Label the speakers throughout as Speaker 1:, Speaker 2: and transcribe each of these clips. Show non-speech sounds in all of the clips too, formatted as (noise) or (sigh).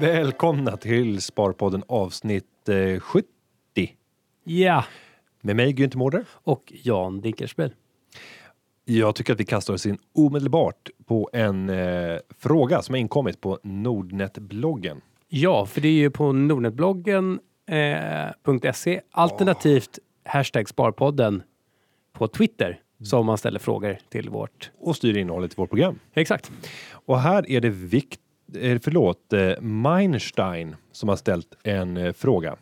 Speaker 1: Välkomna till Sparpodden avsnitt eh, 70
Speaker 2: Ja,
Speaker 1: med mig Günther Mårder.
Speaker 2: och Jan Dinkelspiel.
Speaker 1: Jag tycker att vi kastar oss in omedelbart på en eh, fråga som har inkommit på Nordnet-bloggen.
Speaker 2: Ja, för det är ju på nordnetbloggen eh, .se alternativt hashtag Sparpodden på Twitter som man ställer frågor till vårt.
Speaker 1: och styr innehållet i vårt program.
Speaker 2: Exakt.
Speaker 1: Och här är det vikt, eh, förlåt, eh, Meinstein som har ställt en eh, fråga.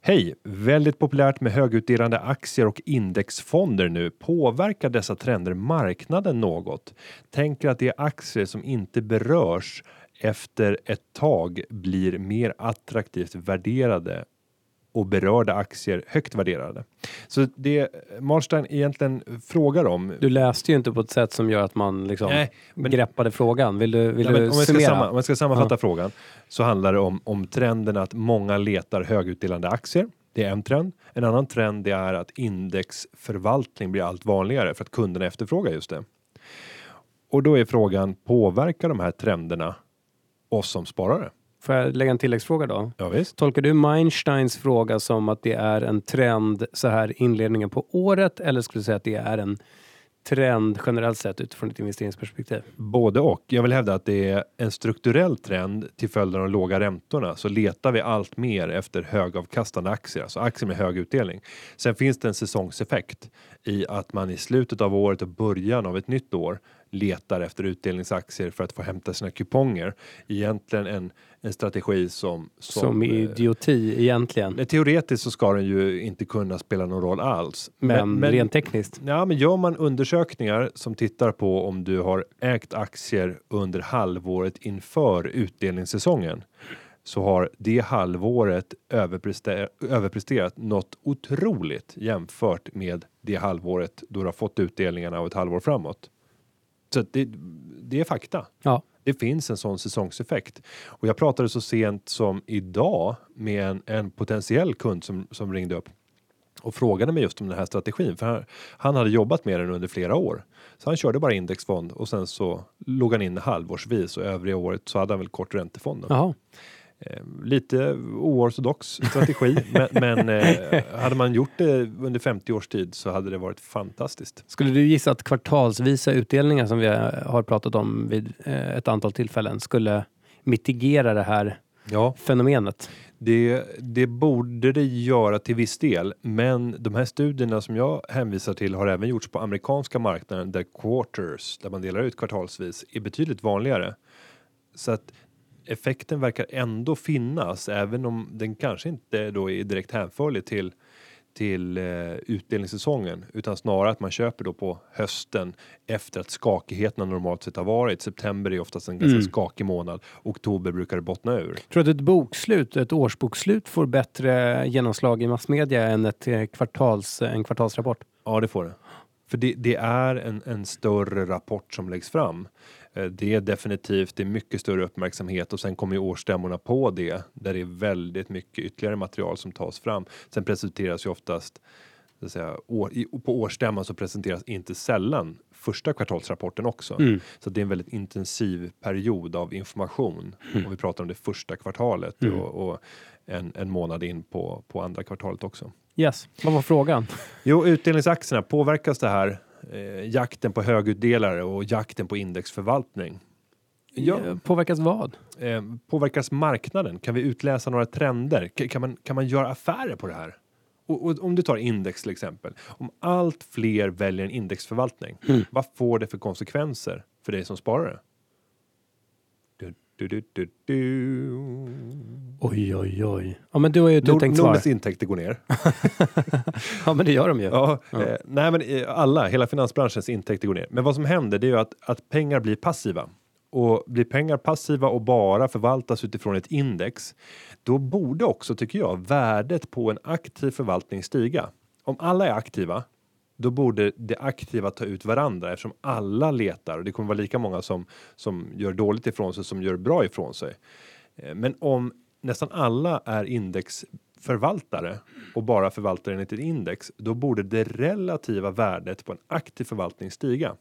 Speaker 1: Hej! Väldigt populärt med högutdelande aktier och indexfonder nu. Påverkar dessa trender marknaden något? Tänker att det är aktier som inte berörs efter ett tag blir mer attraktivt värderade och berörda aktier högt värderade. Så det Marstein egentligen frågar om
Speaker 2: Du läste ju inte på ett sätt som gör att man liksom
Speaker 1: Nej, men-
Speaker 2: greppade frågan. Vill du, vill
Speaker 1: men
Speaker 2: du
Speaker 1: om, jag
Speaker 2: summera?
Speaker 1: samma, om jag ska sammanfatta
Speaker 2: Ja.
Speaker 1: frågan så handlar det om, om trenden att många letar högutdelande aktier. Det är en trend. En annan trend det är att indexförvaltning blir allt vanligare för att kunderna efterfrågar just det. Och då är frågan, påverkar de här trenderna oss som sparare?
Speaker 2: Får jag lägga en tilläggsfråga då?
Speaker 1: Ja, visst.
Speaker 2: Tolkar du Meinsteins fråga som att det är en trend så här inledningen på året eller skulle du säga att det är en trend generellt sett utifrån ett investeringsperspektiv?
Speaker 1: Både och. Jag vill hävda att det är en strukturell trend till följd av de låga räntorna så letar vi allt mer efter högavkastande aktier, alltså aktier med hög utdelning. Sen finns det en säsongseffekt i att man i slutet av året och början av ett nytt år letar efter utdelningsaktier för att få hämta sina kuponger. Egentligen en, en strategi som
Speaker 2: Som,
Speaker 1: eh,
Speaker 2: idioti egentligen.
Speaker 1: Teoretiskt så ska den ju inte kunna spela någon roll alls.
Speaker 2: Men, rent tekniskt.
Speaker 1: Ja, men gör man undersökningar som tittar på om du har ägt aktier under halvåret inför utdelningssäsongen så har det halvåret överpresterat, överpresterat något otroligt jämfört med det halvåret då du har fått utdelningarna av ett halvår framåt. Så det, det är fakta.
Speaker 2: Ja.
Speaker 1: Det finns en sån säsongseffekt och jag pratade så sent som idag med en, en potentiell kund som, som ringde upp och frågade mig just om den här strategin för han, han hade jobbat med den under flera år. Så han körde bara indexfond och sen så låg han in halvårsvis och övriga året så hade han väl kort räntefond. då.
Speaker 2: Jaha.
Speaker 1: Eh, lite oortodox strategi (laughs) men, men eh, hade man gjort det under 50 års tid så hade det varit fantastiskt.
Speaker 2: Skulle du gissa att kvartalsvisa utdelningar som vi har pratat om vid eh, ett antal tillfällen skulle mitigera det här
Speaker 1: Ja,
Speaker 2: fenomenet?
Speaker 1: Det, det borde det göra till viss del, men de här studierna som jag hänvisar till har även gjorts på amerikanska marknaden där quarters, där man delar ut kvartalsvis, är betydligt vanligare. Så att effekten verkar ändå finnas, även om den kanske inte då är direkt hänförlig till till eh, utdelningssäsongen utan snarare att man köper då på hösten efter att skakigheterna normalt sett har varit. September är oftast en ganska
Speaker 2: Mm.
Speaker 1: skakig månad. Oktober brukar det bottna ur.
Speaker 2: Tror du att ett bokslut, ett årsbokslut får bättre genomslag i massmedia än ett eh, kvartals, en kvartalsrapport?
Speaker 1: Ja, det får det. För det, det är en, en större rapport som läggs fram. Eh, Det är definitivt, det är mycket större uppmärksamhet och sen kommer ju årsstämmorna på det där det är väldigt mycket ytterligare material som tas fram. Sen presenteras ju oftast så att säga, år, i, på årsstämman så presenteras inte sällan första kvartalsrapporten också.
Speaker 2: Mm.
Speaker 1: Så det är en väldigt intensiv period av information. Om vi pratar om det första kvartalet
Speaker 2: Mm.
Speaker 1: och, och en, en månad in på, på andra kvartalet också.
Speaker 2: Yes, vad var frågan?
Speaker 1: Jo, utdelningsaktierna, påverkas det här eh, jakten på högutdelare och jakten på indexförvaltning? Ja,
Speaker 2: Eh, Påverkas vad?
Speaker 1: eh, påverkas marknaden? Kan vi utläsa några trender? K- kan, man, kan man göra affärer på det här? Och, och om du tar index till exempel. Om allt fler väljer en indexförvaltning,
Speaker 2: Mm.
Speaker 1: vad får det för konsekvenser för dig som sparare? Du, du, du, du.
Speaker 2: Oj, oj, oj. Ja, men du har ju ett
Speaker 1: Nord,
Speaker 2: uttänkt svar.
Speaker 1: Nordnets intäkter går ner. (laughs)
Speaker 2: Ja, men det gör de ju.
Speaker 1: Ja,
Speaker 2: Ja.
Speaker 1: Eh, nej men eh, alla, hela finansbranschens intäkter går ner. Men vad som händer det är ju att, att pengar blir passiva. Och blir pengar passiva och bara förvaltas utifrån ett index, då borde också, tycker jag, värdet på en aktiv förvaltning stiga. Om alla är aktiva, då borde det aktiva ta ut varandra eftersom alla letar och det kommer vara lika många som, som gör dåligt ifrån sig som gör bra ifrån sig. Eh, men om nästan alla är förvaltare och bara förvaltar enligt ett index, då borde det relativa värdet på en aktiv förvaltning stiga.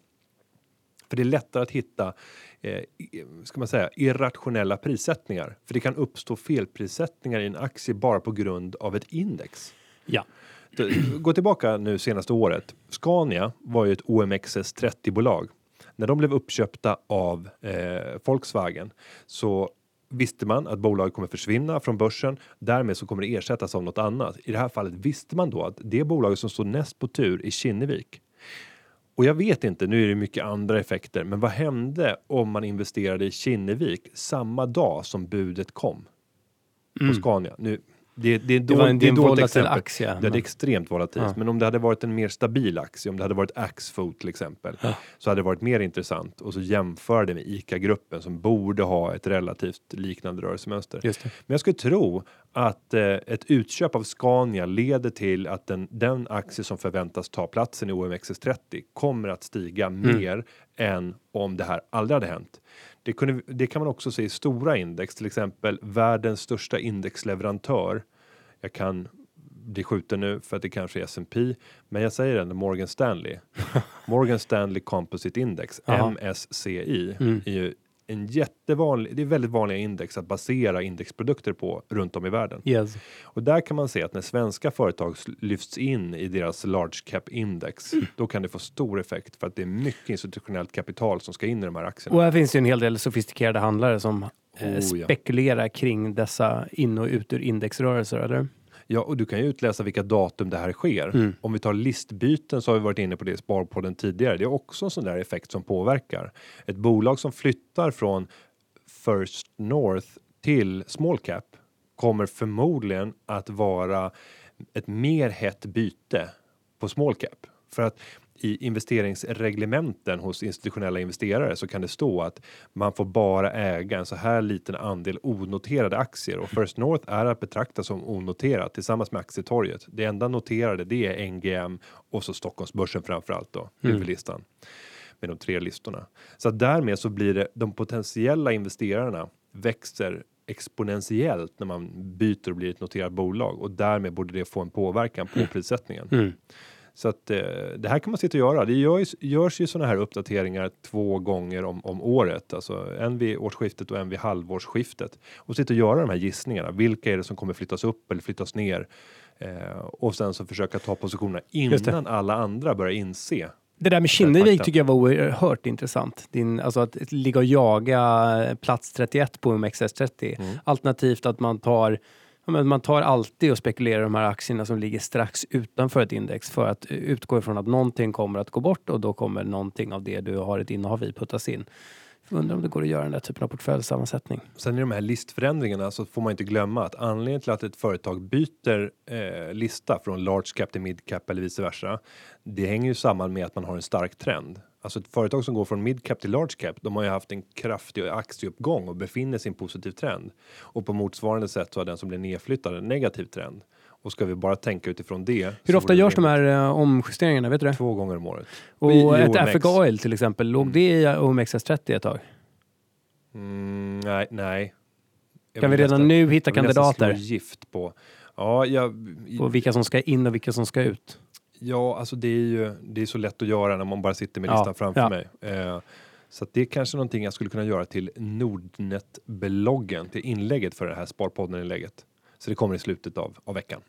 Speaker 1: För det är lättare att hitta, eh, ska man säga, irrationella prissättningar. För det kan uppstå felprissättningar i en aktie bara på grund av ett index.
Speaker 2: Ja.
Speaker 1: Gå tillbaka nu senaste året. Scania var ju ett OMXS30 bolag. När de blev uppköpta av eh, Volkswagen så visste man att bolaget kommer försvinna från börsen. Därmed så kommer det ersättas av något annat. I det här fallet visste man då att det bolaget som stod näst på tur i Kinnevik. Och jag vet inte, nu är det mycket andra effekter, men vad hände om man investerade i Kinnevik samma dag som budet kom? På Scania. Nu, det, det,
Speaker 2: Mm. Det var en, det är en volatil aktie.
Speaker 1: Det är
Speaker 2: men-
Speaker 1: extremt volatilt,
Speaker 2: Ja.
Speaker 1: men om det hade varit en mer stabil aktie, om det hade varit Axfood till exempel, så hade det varit mer intressant och så jämföra det med ICA-gruppen som borde ha ett relativt liknande rörelsemönster. Men jag skulle tro att eh, ett utköp av Scania leder till att den, den aktie som förväntas ta platsen i OMXS30 kommer att stiga mer än om det här aldrig hade hänt. Det, kunde, det kan man också se i stora index, till exempel världens största indexleverantör. Jag kan bli skjuten nu för att det kanske är S&P, men jag säger ändå Morgan Stanley. (laughs) Morgan Stanley Composite Index,
Speaker 2: Jaha.
Speaker 1: MSCI,
Speaker 2: Mm.
Speaker 1: är ju en jättevanlig, det är väldigt vanliga index att basera indexprodukter på runt om i världen.
Speaker 2: Yes.
Speaker 1: Och där kan man se att när svenska företag lyfts in i deras large cap index,
Speaker 2: Mm.
Speaker 1: då kan det få stor effekt för att det är mycket institutionellt kapital som ska in i de här aktierna.
Speaker 2: Och här finns ju en hel del sofistikerade handlare som eh,
Speaker 1: Oh, ja.
Speaker 2: spekulerar kring dessa in och ut ur indexrörelser, eller?
Speaker 1: Ja, och du kan ju utläsa vilka datum det här sker.
Speaker 2: Mm.
Speaker 1: Om vi tar listbyten så har vi varit inne på det i Sparpodden tidigare. Det är också en sån där effekt som påverkar. Ett bolag som flyttar från First North till small cap kommer förmodligen att vara ett mer hett byte på small cap. För att i investeringsreglementen hos institutionella investerare så kan det stå att man får bara äga en så här liten andel onoterade aktier och First North är att betrakta som onoterat tillsammans med aktietorget. Det enda noterade det är NGM och så Stockholmsbörsen framförallt då, huvudlistan med de tre listorna. Så att därmed så blir det de potentiella investerarna växer exponentiellt när man byter och blir ett noterat bolag och därmed borde det få en påverkan på prissättningen.
Speaker 2: Mm.
Speaker 1: Så att eh, det här kan man sitta och göra. Det görs, görs ju sådana här uppdateringar två gånger om, om året, alltså en vid årsskiftet och en vid halvårsskiftet och sitta och göra de här gissningarna. Vilka är det som kommer flyttas upp eller flyttas ner? Eh, och sen så försöka ta positionerna innan alla andra börjar inse.
Speaker 2: Det där med Kinnevik tycker jag var oerhört intressant. Din, alltså att ligga och jaga plats 31 på OMXS30.
Speaker 1: Mm.
Speaker 2: Alternativt att man tar men man tar alltid och spekulerar i de här aktierna som ligger strax utanför ett index för att eh, utgå ifrån att någonting kommer att gå bort och då kommer någonting av det du har ett innehav i puttas in. Jag undrar om det går att göra den där typen av portföljsammansättning.
Speaker 1: Sen i de här listförändringarna så får man inte glömma att anledningen till att ett företag byter eh, lista från large cap till mid cap eller vice versa. Det hänger ju samman med att man har en stark trend. Alltså ett företag som går från mid cap till large cap, de har ju haft en kraftig aktieuppgång och befinner sig i en positiv trend. Och på motsvarande sätt så har den som blir nedflyttad en negativ trend. Och ska vi bara tänka utifrån det.
Speaker 2: Hur ofta görs de här eh, omjusteringarna? Vet du det?
Speaker 1: Två gånger om året.
Speaker 2: Och
Speaker 1: i
Speaker 2: ett
Speaker 1: OMX.
Speaker 2: Africa Oil till exempel, låg det i OMXS30 ett tag?
Speaker 1: Mm, nej, nej. Jag
Speaker 2: Kan vi redan
Speaker 1: nästan-
Speaker 2: nu hitta
Speaker 1: jag
Speaker 2: kandidater
Speaker 1: gift på. Ja, jag,
Speaker 2: på vilka som ska in och vilka som ska ut?
Speaker 1: Ja, alltså det är ju det är så lätt att göra när man bara sitter med
Speaker 2: Ja,
Speaker 1: listan framför
Speaker 2: ja.
Speaker 1: mig. Eh, så det är kanske någonting jag skulle kunna göra till Nordnet-bloggen, till inlägget för det här Sparpodden-inlägget. Så det kommer i slutet av, av veckan.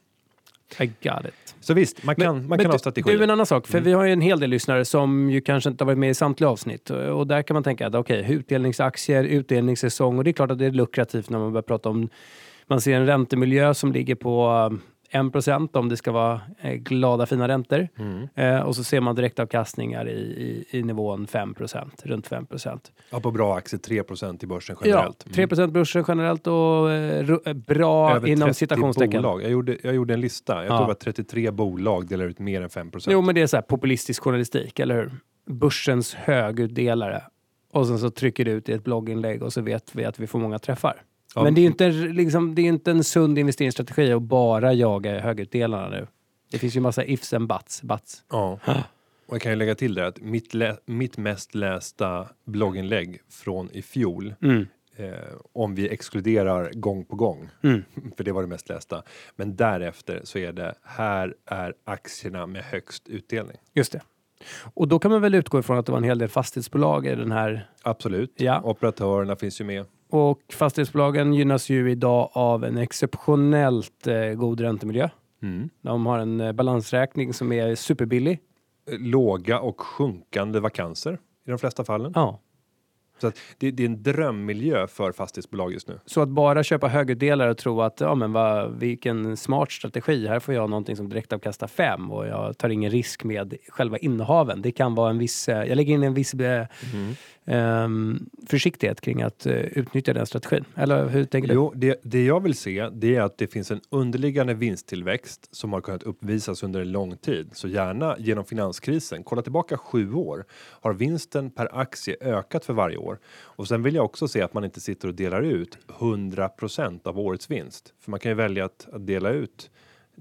Speaker 2: I got it.
Speaker 1: Så visst, man kan, man kan
Speaker 2: du,
Speaker 1: ha strategier.
Speaker 2: Du, en annan sak, för
Speaker 1: Mm.
Speaker 2: vi har ju en hel del lyssnare som ju kanske inte har varit med i samtliga avsnitt. Och där kan man tänka att okej, utdelningsaktier, utdelningssäsong och det är klart att det är lukrativt när man börjar prata om man ser en räntemiljö som ligger på 1% om det ska vara eh, glada fina räntor.
Speaker 1: Mm.
Speaker 2: Eh, och så ser man direktavkastningar i, i, i nivån 5% runt 5
Speaker 1: Ja, på bra aktier 3% i börsen
Speaker 2: Ja,
Speaker 1: generellt.
Speaker 2: 3% börsen generellt och eh, eh, bra
Speaker 1: Över
Speaker 2: inom
Speaker 1: 30
Speaker 2: citationstecken.
Speaker 1: Bolag. Jag, gjorde, jag gjorde en lista. Jag
Speaker 2: Ja.
Speaker 1: tror det var 33 bolag delar ut mer än 5%
Speaker 2: Jo, men det är så här populistisk journalistik, eller hur? Börsens högutdelare. Och sen så trycker du ut i ett blogginlägg och så vet vi att vi får många träffar.
Speaker 1: Ja,
Speaker 2: Men det är ju inte, liksom, det är inte en sund investeringsstrategi att bara jaga högutdelarna nu. Det finns ju massa ifs and buts. buts.
Speaker 1: Ja. Och jag kan ju lägga till det att mitt, mitt mest lästa blogginlägg från i fjol
Speaker 2: Mm.
Speaker 1: Eh, om vi exkluderar gång på gång,
Speaker 2: Mm. (laughs)
Speaker 1: för det var det mest lästa. Men därefter så är det här är aktierna med högst utdelning.
Speaker 2: Just det. Och då kan man väl utgå ifrån att det var en hel del fastighetsbolag i den här
Speaker 1: Absolut.
Speaker 2: Ja.
Speaker 1: Operatörerna finns ju med.
Speaker 2: Och fastighetsbolagen gynnas ju idag av en exceptionellt eh, god räntemiljö.
Speaker 1: Mm.
Speaker 2: De har en eh, balansräkning som är superbillig.
Speaker 1: Låga och sjunkande vakanser i de flesta fallen.
Speaker 2: Ja.
Speaker 1: Så att det, det är en drömmiljö för fastighetsbolag just nu.
Speaker 2: Så att bara köpa högutdelare och tro att ja, men vad, vilken smart strategi. Här får jag någonting som direkt avkastar fem och jag tar ingen risk med själva innehaven. Det kan vara en viss, eh, jag lägger in en viss eh, ehm, försiktighet kring att eh, utnyttja den strategin. Eller hur tänker du?
Speaker 1: Jo, det, det jag vill se det är att det finns en underliggande vinsttillväxt som har kunnat uppvisas under en lång tid. Så gärna genom finanskrisen. Kolla tillbaka sju år. Har vinsten per aktie ökat för varje år? Och sen vill jag också se att man inte sitter och delar ut 100% av årets vinst. För man kan ju välja att, att dela ut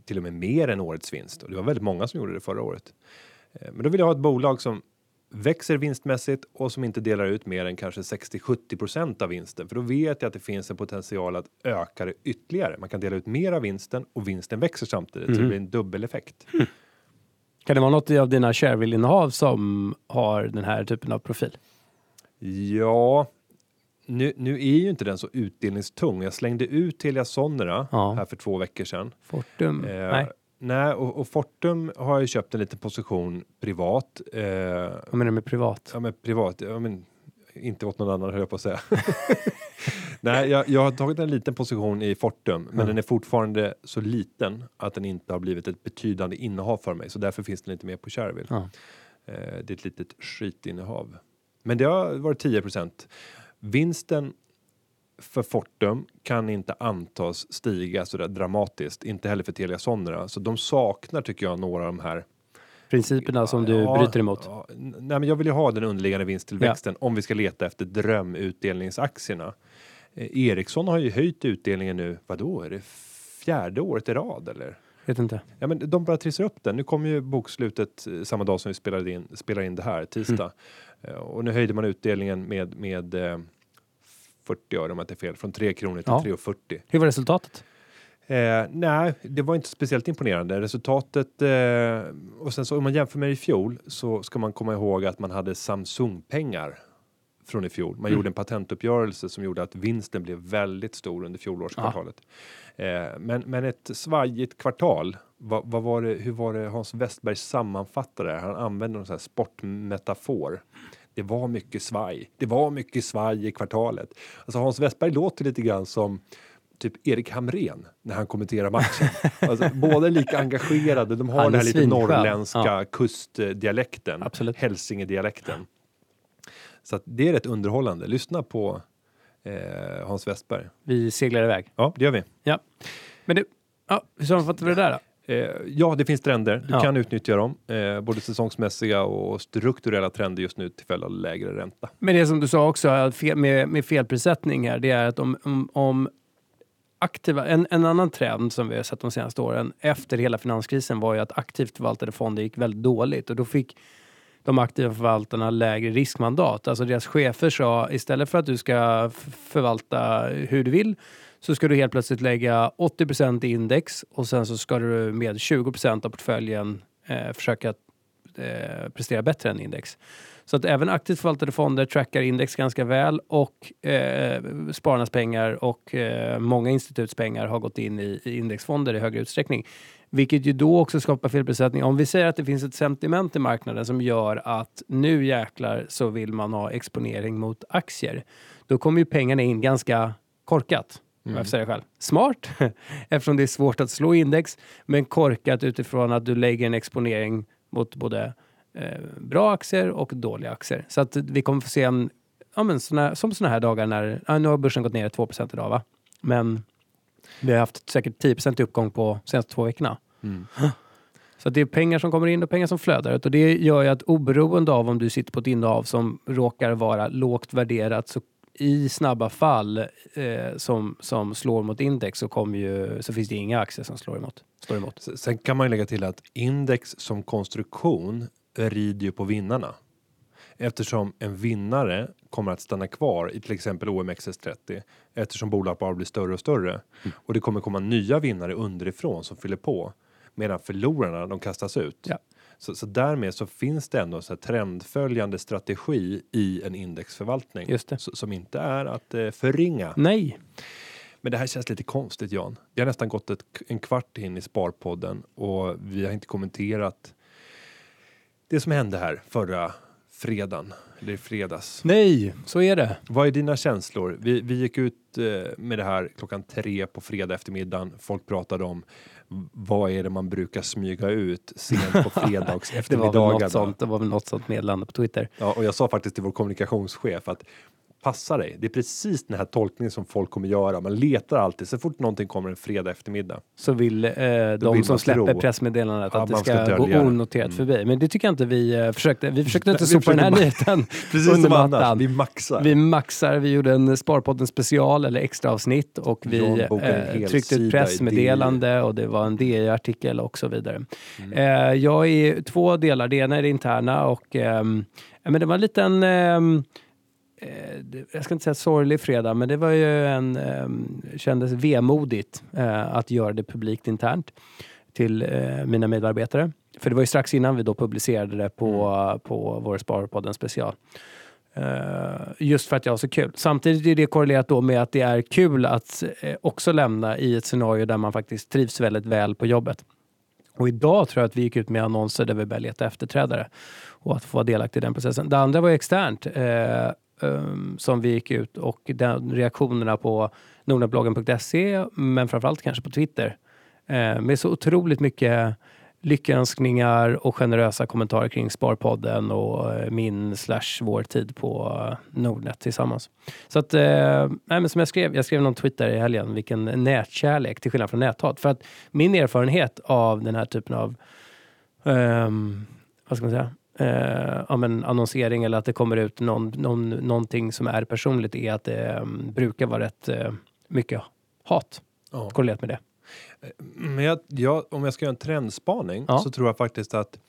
Speaker 1: till och med mer än årets vinst. Och det var väldigt många som gjorde det förra året. Eh, Men då vill jag ha ett bolag som växer vinstmässigt och som inte delar ut mer än kanske 60-70% av vinsten. För då vet jag att det finns en potential att öka det ytterligare. Man kan dela ut mer av vinsten och vinsten växer samtidigt. Så det blir en dubbeleffekt.
Speaker 2: Kan det vara något av dina Shareville-innehav som har den här typen av profil?
Speaker 1: Ja, nu, nu är ju inte den så utdelningstung. Jag slängde ut Telia Sonera
Speaker 2: Ja.
Speaker 1: här för två veckor sedan.
Speaker 2: Fortum?
Speaker 1: Eh,
Speaker 2: Nej,
Speaker 1: nej och, och Fortum har jag ju köpt en liten position privat. Eh,
Speaker 2: vad menar du med privat?
Speaker 1: Ja men privat, ja men inte åt någon annan höll jag på att säga. (laughs) Nej, jag, jag har tagit en liten position i Fortum, men
Speaker 2: Ja.
Speaker 1: den är fortfarande så liten att den inte har blivit ett betydande innehav för mig, så därför finns den inte med på Shareville.
Speaker 2: Ja.
Speaker 1: Eh, det är ett litet skitinnehav. Men det har varit 10% Vinsten för Fortum kan inte antas stiga så där dramatiskt, inte heller för Telia Sonera, så de saknar tycker jag några av de här
Speaker 2: Principerna som du
Speaker 1: Ja,
Speaker 2: bryter emot?
Speaker 1: Ja, nej, men jag vill ju ha den underliggande vinsttillväxten om vi ska leta efter drömutdelningsaktierna. Eh, Ericsson har ju höjt utdelningen nu, vadå, är det fjärde året i rad eller?
Speaker 2: Vet inte.
Speaker 1: Ja, men de bara trissar upp den. Nu kommer ju bokslutet eh, samma dag som vi spelade in, spelar in det här, tisdag. Eh, och nu höjde man utdelningen med, med eh, 40 öre om jag inte är fel, från 3 kronor till
Speaker 2: Ja.
Speaker 1: 3,40.
Speaker 2: Hur var resultatet?
Speaker 1: Eh, nej, det var inte speciellt imponerande. Resultatet eh, och sen så om man jämför med i fjol så ska man komma ihåg att man hade Samsung-pengar från i fjol. Man
Speaker 2: Mm.
Speaker 1: gjorde en patentuppgörelse som gjorde att vinsten blev väldigt stor under fjolårskvartalet. Eh, men, men ett svajigt kvartal. Vad, vad var det, hur var det Hans Westberg sammanfattade det? Han använde någon sån här sportmetafor. Det var mycket svaj. Det var mycket svaj i kvartalet. Alltså Hans Westberg låter lite grann som typ Erik Hamrén när han kommenterar matchen. (laughs) Alltså, båda är lika engagerade. De har den
Speaker 2: är
Speaker 1: här lite norrländska
Speaker 2: Ja.
Speaker 1: kustdialekten.
Speaker 2: Absolut.
Speaker 1: Hälsingedialekten. Så det är rätt underhållande. Lyssna på eh, Hans Westberg.
Speaker 2: Vi seglar iväg.
Speaker 1: Ja, det gör vi.
Speaker 2: Ja. Men du, ja, hur sammanfattar vi det där då?
Speaker 1: Eh, ja, det finns trender. Du
Speaker 2: Ja.
Speaker 1: kan utnyttja dem. Eh, både säsongsmässiga och strukturella trender just nu till följd av lägre ränta.
Speaker 2: Men det som du sa också att fel, med, med felprissättning här, det är att om, om, om aktiva, en, en annan trend som vi har sett de senaste åren efter hela finanskrisen var ju att aktivt förvaltade fonder gick väldigt dåligt och då fick de aktiva förvaltarna lägre riskmandat. Alltså deras chefer sa istället för att du ska förvalta hur du vill så ska du helt plötsligt lägga 80 i index och sen så ska du med 20 av portföljen eh, försöka eh, prestera bättre än index. Så att även aktivt förvaltade fonder trackar index ganska väl och eh, spararnas pengar och eh, många instituts pengar har gått in i, i indexfonder i högre utsträckning. Vilket ju då också skapar felprissättning. Om vi säger att det finns ett sentiment i marknaden som gör att nu jäklar så vill man ha exponering mot aktier. Då kommer ju pengarna in ganska korkat. Om jag det själv. Smart, (laughs) eftersom det är svårt att slå index, men korkat utifrån att du lägger en exponering mot både eh, bra aktier och dåliga aktier. Så att vi kommer få se en, ja, men såna, som sådana här dagar när, ja, nu har börsen gått ner 2% idag va? Men vi har haft säkert 10 i uppgång på senaste två veckorna. (gasps) Så att det är pengar som kommer in och pengar som flödar ut och det gör ju att oberoende av om du sitter på ett innehav som råkar vara lågt värderat så i snabba fall eh, som, som slår mot index så, kommer ju, så finns det inga aktier som slår emot. Slår emot.
Speaker 1: Sen kan man ju lägga till att index som konstruktion rider ju på vinnarna. Eftersom en vinnare kommer att stanna kvar i till exempel OMXS30 eftersom bolaget bara blir större och större och det kommer komma nya vinnare underifrån som fyller på medan förlorarna de kastas ut.
Speaker 2: Ja.
Speaker 1: Så, så därmed så finns det ändå så här trendföljande strategi i en indexförvaltning
Speaker 2: Just det.
Speaker 1: så- som inte är att eh, förringa.
Speaker 2: Nej,
Speaker 1: Men det här känns lite konstigt Jan. Vi har nästan gått ett, en kvart in i Sparpodden och vi har inte kommenterat det som hände här förra fredagen, eller i fredags.
Speaker 2: nej, så är det.
Speaker 1: Vad är dina känslor? Vi, vi gick ut eh, med det här klockan tre på fredag eftermiddagen. Folk pratade om vad är det man brukar smyga ut sent på (laughs) fredags
Speaker 2: Det var, väl något
Speaker 1: eftermiddagarna.
Speaker 2: sånt, det var väl något sånt meddelande på Twitter.
Speaker 1: Ja, och jag sa faktiskt till vår kommunikationschef att passa dig. Det är precis den här tolkningen som folk kommer göra. Man letar alltid så fort någonting kommer en fredag eftermiddag.
Speaker 2: Så vill eh, de
Speaker 1: vill
Speaker 2: som släpper
Speaker 1: tro.
Speaker 2: pressmeddelandet
Speaker 1: Ja,
Speaker 2: att det
Speaker 1: ska
Speaker 2: ska gå onoterat
Speaker 1: Mm.
Speaker 2: förbi. Men det tycker jag inte vi eh, försökte. Vi (laughs) försökte inte sopa den här nyheten (laughs)
Speaker 1: Precis
Speaker 2: under mattan.
Speaker 1: Vi maxar.
Speaker 2: Vi maxar, vi gjorde en Sparpodden special eller extra avsnitt och vi eh, tryckte
Speaker 1: i
Speaker 2: pressmeddelande och det var en DI-artikel och så vidare.
Speaker 1: Mm.
Speaker 2: Eh, jag är två delar, det ena är det interna och ehm, men det var en liten ehm, eh, jag ska inte säga sorglig fredag, men det var ju en, um, kändes vemodigt eh, att göra det publikt internt till eh, mina medarbetare. För det var ju strax innan vi då publicerade det på, på vår Sparpodden special. Eh, just för att jag har så kul. Samtidigt är det korrelerat då med att det är kul att eh, också lämna i ett scenario där man faktiskt trivs väldigt väl på jobbet. Och idag tror jag att vi gick ut med annonser där vi började leta efterträdare och att få vara delaktig i den processen. Det andra var ju externt eh, um, som vi gick ut och den, reaktionerna på nordnetbloggen.se men framförallt kanske på Twitter uh, med så otroligt mycket lyckönskningar och generösa kommentarer kring Sparpodden och eh, min slash vår tid på eh, Nordnet tillsammans. Så att, eh, nej, men som jag skrev, jag skrev någon Twitter i helgen, vilken nätkärlek till skillnad från näthat. För att min erfarenhet av den här typen av eh, vad ska man säga, eh, ja, men annonsering eller att det kommer ut någon, någon, någonting som är personligt är att det ehm, brukar vara rätt eh, mycket hat
Speaker 1: Ja.
Speaker 2: korrelerat med det.
Speaker 1: Men jag, jag, om jag ska göra en trendspaning
Speaker 2: Ja.
Speaker 1: så tror jag faktiskt att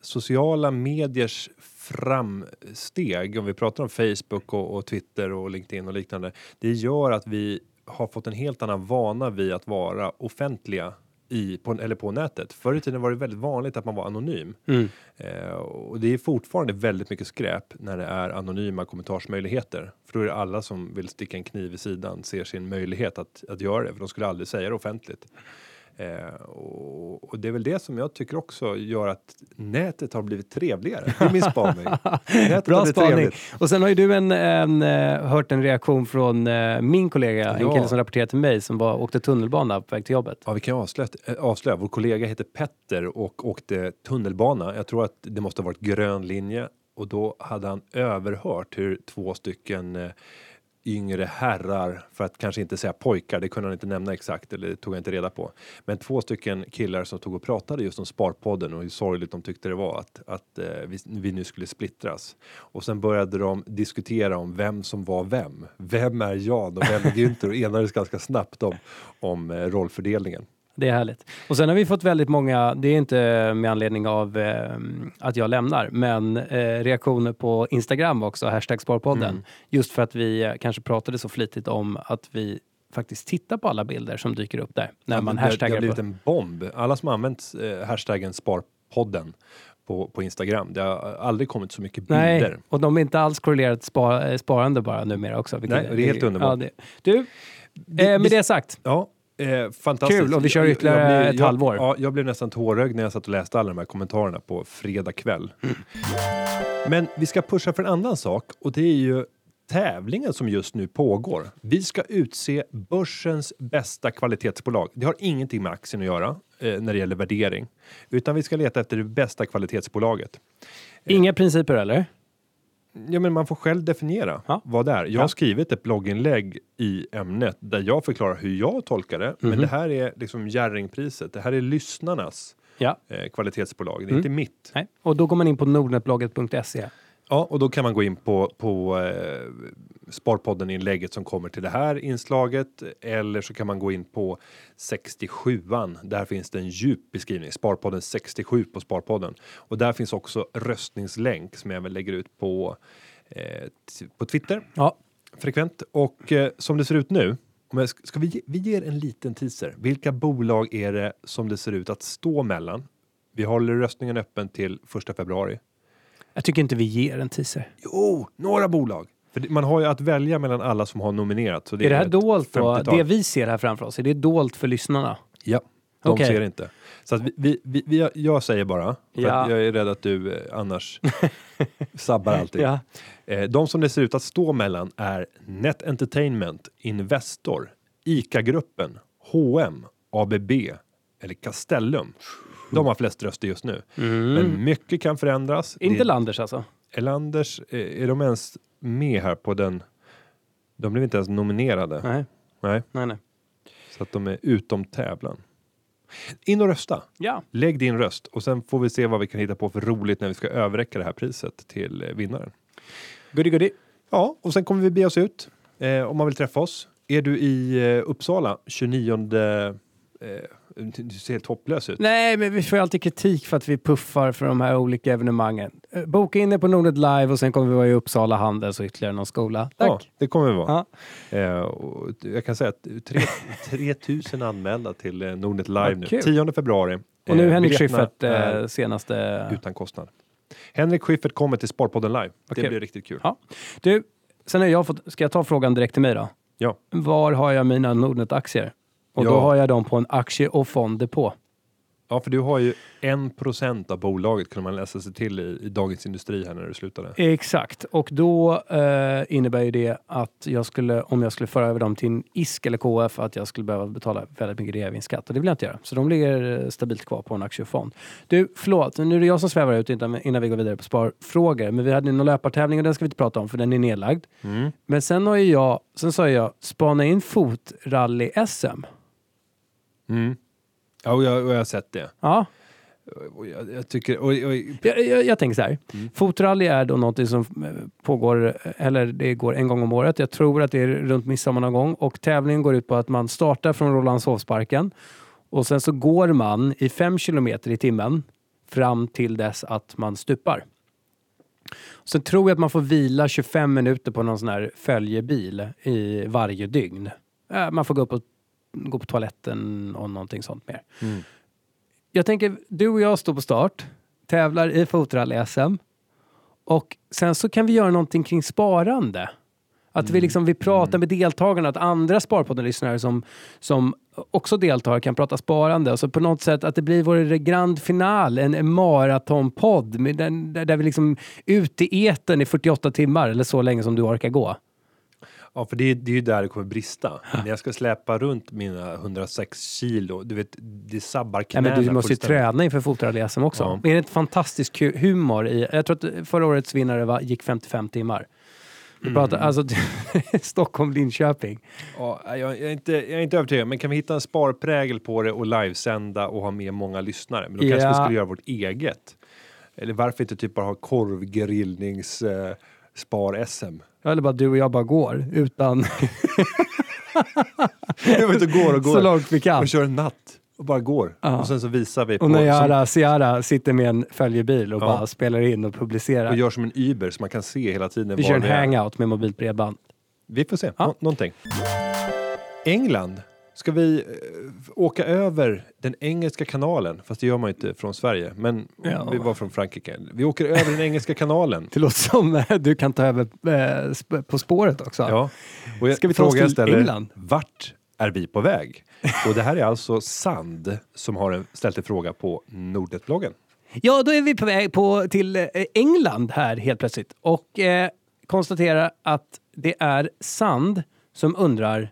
Speaker 1: sociala mediers framsteg, om vi pratar om Facebook och, och Twitter och LinkedIn och liknande, det gör att vi har fått en helt annan vana vid att vara offentliga i, på, eller på nätet. Förr i tiden var det väldigt vanligt att man var anonym.
Speaker 2: Mm.
Speaker 1: Eh, och det är fortfarande väldigt mycket skräp när det är anonyma kommentarsmöjligheter. För då är det alla som vill sticka en kniv i sidan ser sin möjlighet att, att göra det. För de skulle aldrig säga det offentligt. Eh, och, och det är väl det som jag tycker också gör att nätet har blivit trevligare. Det är min spaning. (laughs)
Speaker 2: Bra spaning.
Speaker 1: trevligt.
Speaker 2: Och sen har ju du en, en, eh, hört en reaktion från eh, min kollega, en
Speaker 1: Ja.
Speaker 2: kille som rapporterade till mig som var, åkte tunnelbana på väg till jobbet.
Speaker 1: Ja, vi kan avslöja, äh, avslöja. Vår kollega heter Petter och åkte tunnelbana. Jag tror att det måste ha varit grön linje och då hade han överhört hur två stycken eh, yngre herrar, för att kanske inte säga pojkar, det kunde han inte nämna exakt eller det tog jag inte reda på. Men två stycken killar som tog och pratade just om Sparpodden och hur sorgligt de tyckte det var att, att eh, vi, vi nu skulle splittras. Och sen började de diskutera om vem som var vem. Vem är Jan och vem är Günther och enades ganska snabbt om, om eh, rollfördelningen.
Speaker 2: Det är härligt. Och sen har vi fått väldigt många, det är inte med anledning av eh, att jag lämnar, men eh, reaktioner på Instagram också, hashtag Sparpodden.
Speaker 1: Mm.
Speaker 2: Just för att vi eh, kanske pratade så flitigt om att vi faktiskt tittar på alla bilder som dyker upp där. När
Speaker 1: Ja,
Speaker 2: man
Speaker 1: det, det har
Speaker 2: hashtaggar
Speaker 1: blivit en bomb. Alla som har använt eh, hashtaggen Sparpodden på, på Instagram, det har aldrig kommit så mycket bilder.
Speaker 2: Nej, och de är inte alls korrelerat spar, eh, sparande bara numera också.
Speaker 1: Nej, det är helt underbart.
Speaker 2: Ja, du,
Speaker 1: Vi-
Speaker 2: eh, med
Speaker 1: vi-
Speaker 2: det sagt.
Speaker 1: Ja, eh, fantastiskt.
Speaker 2: Kul, och vi kör
Speaker 1: Jag-
Speaker 2: ytterligare
Speaker 1: jag,
Speaker 2: ett
Speaker 1: jag,
Speaker 2: halvår.
Speaker 1: Ja, jag blev nästan tårögd när jag satt och läste alla de här kommentarerna på fredag kväll.
Speaker 2: Mm.
Speaker 1: Men vi ska pusha för en annan sak och det är ju tävlingen som just nu pågår. Vi ska utse börsens bästa kvalitetsbolag. Det har ingenting med aktien att göra eh, när det gäller värdering, utan vi ska leta efter det bästa kvalitetsbolaget.
Speaker 2: Inga principer eller?
Speaker 1: Ja, men man får själv definiera
Speaker 2: Ja.
Speaker 1: vad det är. Jag
Speaker 2: Ja.
Speaker 1: har skrivit ett blogginlägg i ämnet där jag förklarar hur jag tolkar det. Men
Speaker 2: Mhm.
Speaker 1: det här är liksom Jerringpriset. Det här är lyssnarnas
Speaker 2: Ja.
Speaker 1: eh, kvalitetsbolag. Det är
Speaker 2: Mm.
Speaker 1: inte mitt.
Speaker 2: Nej. Och då går man in på nordnetblogget.se.
Speaker 1: Ja, och då kan man gå in på, på eh, Sparpodden-inlägget som kommer till det här inslaget. Eller så kan man gå in på 67an. Där finns det en djup beskrivning. Sparpodden 67 på Sparpodden. Och där finns också röstningslänk som jag även lägger ut på, eh, på Twitter
Speaker 2: Ja,
Speaker 1: frekvent. Och eh, som det ser ut nu, om jag, ska vi, ge- vi ger en liten teaser. Vilka bolag är det som det ser ut att stå mellan? Vi håller röstningen öppen till första februari.
Speaker 2: Jag tycker inte vi ger en teaser.
Speaker 1: Jo, några bolag. För man har ju att välja mellan alla som har nominerat. Så det
Speaker 2: är det här dolt då?
Speaker 1: 50-tal.
Speaker 2: Det vi ser här framför oss, är det dolt för lyssnarna?
Speaker 1: Ja, de
Speaker 2: Okej.
Speaker 1: ser inte. Så att vi, vi, vi, jag säger bara, för
Speaker 2: Ja.
Speaker 1: att jag är rädd att du eh, annars (laughs) sabbar allting.
Speaker 2: Ja.
Speaker 1: Eh, de som det ser ut att stå mellan är Net Entertainment, Investor, ICA-gruppen, H&M, ABB eller Castellum. De har flest röster just nu. Men mycket kan förändras.
Speaker 2: Mm. Inte
Speaker 1: Det-
Speaker 2: Landers alltså?
Speaker 1: Elanders, eh, är de ens med här på den? De blev inte ens nominerade.
Speaker 2: Nej,
Speaker 1: Nej,
Speaker 2: nej, nej.
Speaker 1: så att de är utom tävlan. In och rösta.
Speaker 2: Ja,
Speaker 1: Lägg din röst och sen får vi se vad vi kan hitta på för roligt när vi ska överräcka det här priset till eh, vinnaren.
Speaker 2: goody goody.
Speaker 1: Ja, och sen kommer vi be oss ut eh, om man vill träffa oss. Är du i eh, Uppsala 29 eh, du ser helt hopplös ut.
Speaker 2: Nej, men vi får ju alltid kritik för att vi puffar för de här olika evenemangen. Eh, Boka in er på Nordnet Live och sen kommer vi vara i Uppsala Handels och ytterligare någon skola. Tack!
Speaker 1: Ja, det kommer vi vara.
Speaker 2: Ja.
Speaker 1: Eh, och jag kan säga att tre- (laughs) 3000 anmälda till eh, Nordnet Live
Speaker 2: Vad
Speaker 1: nu.
Speaker 2: kul.
Speaker 1: 10 februari.
Speaker 2: Och nu
Speaker 1: Eh,
Speaker 2: Henrik Schyffert, eh, senaste...
Speaker 1: utan kostnad. Henrik Schyffert kommer till Sparpodden Live.
Speaker 2: Okej.
Speaker 1: Det blir riktigt kul.
Speaker 2: Ja. Du, sen har jag fått... Ska jag ta frågan direkt till mig då?
Speaker 1: Ja.
Speaker 2: Var har jag mina Nordnet-aktier? Och då
Speaker 1: Ja.
Speaker 2: har jag dem på en aktie och fonddepå.
Speaker 1: Ja, för du har ju en procent av bolaget kunde man läsa sig till i, i Dagens Industri här när du slutade.
Speaker 2: Exakt, och då eh, innebär ju det att jag skulle, om jag skulle föra över dem till en ISK eller KF, att jag skulle behöva betala väldigt mycket reavinstskatt. Och det vill jag inte göra. Så de ligger eh, stabilt kvar på en aktiefond. Du, förlåt, nu är det jag som svävar ut innan, innan vi går vidare på sparfrågor. Men vi hade en löpartävling och den ska vi inte prata om för den är nedlagd.
Speaker 1: Mm.
Speaker 2: Men sen har ju jag, sen sa jag, spana in fotrally-SM.
Speaker 1: Mm. Ja, och jag, och jag har sett det.
Speaker 2: Ja,
Speaker 1: Och jag, jag tycker... Och, och,
Speaker 2: Jag, jag, jag tänker så här.
Speaker 1: Mm.
Speaker 2: Fotrally är då något som eh, pågår, eller det går en gång om året. Jag tror att det är runt midsommar någon gång. Och tävlingen går ut på att man startar från Rålambshovsparken och sen så går man i fem kilometer i timmen fram till dess att man stupar. Sen tror jag att man får vila 25 minuter på någon sån här följebil i varje dygn. Eh, Man får gå upp och gå på toaletten och någonting sånt mer.
Speaker 1: Mm.
Speaker 2: Jag tänker, du och jag står på start, tävlar i fotrally-SM och sen så kan vi göra någonting kring sparande. Att vi, liksom, vi pratar med deltagarna, att andra Sparpodden-lyssnare som, som också deltar kan prata sparande. Och så på något sätt att det blir vår grand final, en, en maratonpodd där, där vi liksom ute i eten i 48 timmar eller så länge som du orkar gå.
Speaker 1: Ja, för det, är- det är ju där det kommer brista. (laughs) När jag ska släpa runt mina 106 kilo, du vet, det sabbar
Speaker 2: Ja,
Speaker 1: knäna
Speaker 2: men du måste ju träna inför fotrally-SM också.
Speaker 1: Ja.
Speaker 2: Är det inte fantastisk kul- humor i... Jag tror att förra årets vinnare var, gick 55 timmar. Vi pratar,
Speaker 1: Mm.
Speaker 2: alltså (laughs) Stockholm-Linköping.
Speaker 1: Ja, jag, jag, är inte, jag är inte övertygad, men kan vi hitta en sparprägel på det och livesända och ha med många lyssnare? Men då kanske vi
Speaker 2: Ja.
Speaker 1: skulle göra vårt eget. Eller varför inte typ bara ha korvgrillnings eh, spar-SM?
Speaker 2: Eller bara du och jag bara går utan (laughs)
Speaker 1: Jag vet inte, går och
Speaker 2: så
Speaker 1: går
Speaker 2: långt vi kan.
Speaker 1: och kör en natt och bara går.
Speaker 2: Ja.
Speaker 1: Och sen så visar vi på,
Speaker 2: Och när
Speaker 1: som,
Speaker 2: Yara Ciara sitter med en följebil och
Speaker 1: Ja.
Speaker 2: bara spelar in och publicerar.
Speaker 1: och gör som en Uber så man kan se hela tiden
Speaker 2: vi kör en
Speaker 1: vi är.
Speaker 2: hangout med mobilt bredband.
Speaker 1: Vi får se,
Speaker 2: Ja.
Speaker 1: Nå- någonting. England. Ska vi eh, åka över den engelska kanalen? Fast det gör man ju inte från Sverige. Men
Speaker 2: Ja.
Speaker 1: vi var från Frankrike. Vi åker över den engelska kanalen. (laughs)
Speaker 2: Det låter som eh, du kan ta över eh, På spåret också.
Speaker 1: Ja. Och jag,
Speaker 2: Ska vi ta oss till
Speaker 1: ställer,
Speaker 2: England?
Speaker 1: Vart är vi på väg? Och det här är alltså Sand som har ställt en fråga på Nordnet-bloggen.
Speaker 2: Ja, då är vi på väg på, till England här helt plötsligt och eh, konstaterar att det är Sand som undrar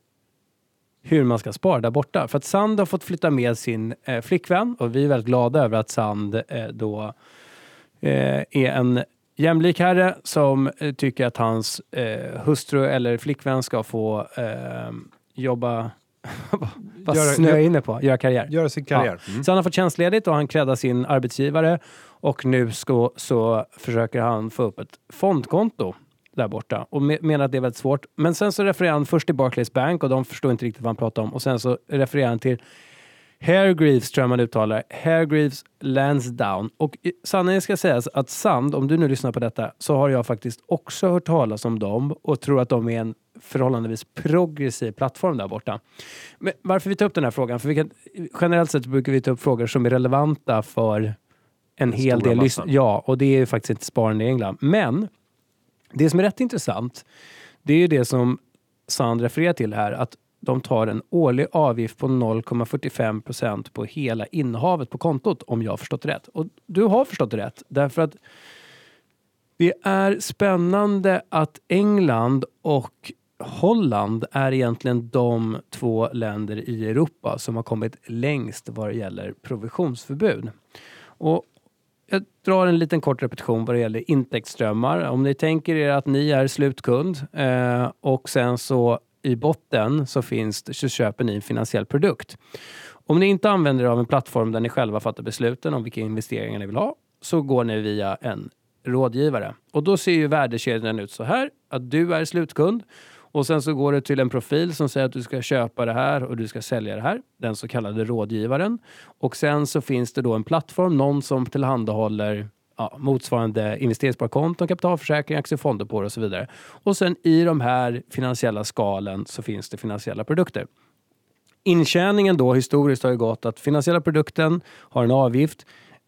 Speaker 2: hur man ska spara där borta. För att Sand har fått flytta med sin eh, flickvän och vi är väldigt glada över att Sand eh, då eh, är en jämlik herre som eh, tycker att hans eh, hustru eller flickvän ska få eh, jobba (laughs) Vad
Speaker 1: Göra-
Speaker 2: snöa
Speaker 1: gör-
Speaker 2: inne på? Göra karriär.
Speaker 1: Göra sin karriär. Mm.
Speaker 2: Så han har fått tjänstledigt och han creddar sin arbetsgivare och nu ska, så försöker han få upp ett fondkonto där borta och me- menar att det är väldigt svårt. Men sen så refererar han först till Barclays Bank och de förstår inte riktigt vad han pratar om och sen så refererar han till Hargreaves tror jag man uttalar. Hargreaves Lansdowne. Och sanningen ska sägas att Sand, om du nu lyssnar på detta, så har jag faktiskt också hört talas om dem och tror att de är en förhållandevis progressiv plattform där borta. Men varför vi tar upp den här frågan? För vi kan, generellt sett brukar vi ta upp frågor som är relevanta för en hel del lyssnare. Ja, och det är ju faktiskt inte sparande i England. Men det som är rätt intressant, det är ju det som Sand refererar till här, att de tar en årlig avgift på 0,45 procent på hela innehavet på kontot, om jag har förstått rätt. Och du har förstått rätt, därför att det är spännande att England och Holland är egentligen de två länder i Europa som har kommit längst vad det gäller provisionsförbud. Och drar en liten kort repetition vad det gäller intäktsströmmar. Om ni tänker er att ni är slutkund eh, och sen så i botten så finns så köper ni en finansiell produkt. Om ni inte använder er av en plattform där ni själva fattar besluten om vilka investeringar ni vill ha så går ni via en rådgivare. Och då ser ju värdekedjan ut så här att du är slutkund och sen så går det till en profil som säger att du ska köpa det här och du ska sälja det här, den så kallade rådgivaren. Och sen så finns det då en plattform, någon som tillhandahåller ja, motsvarande investeringssparkonton, kapitalförsäkring, aktiefonder på det och så vidare. Och sen i de här finansiella skalen så finns det finansiella produkter. Intjäningen då historiskt har ju gått att finansiella produkten har en avgift.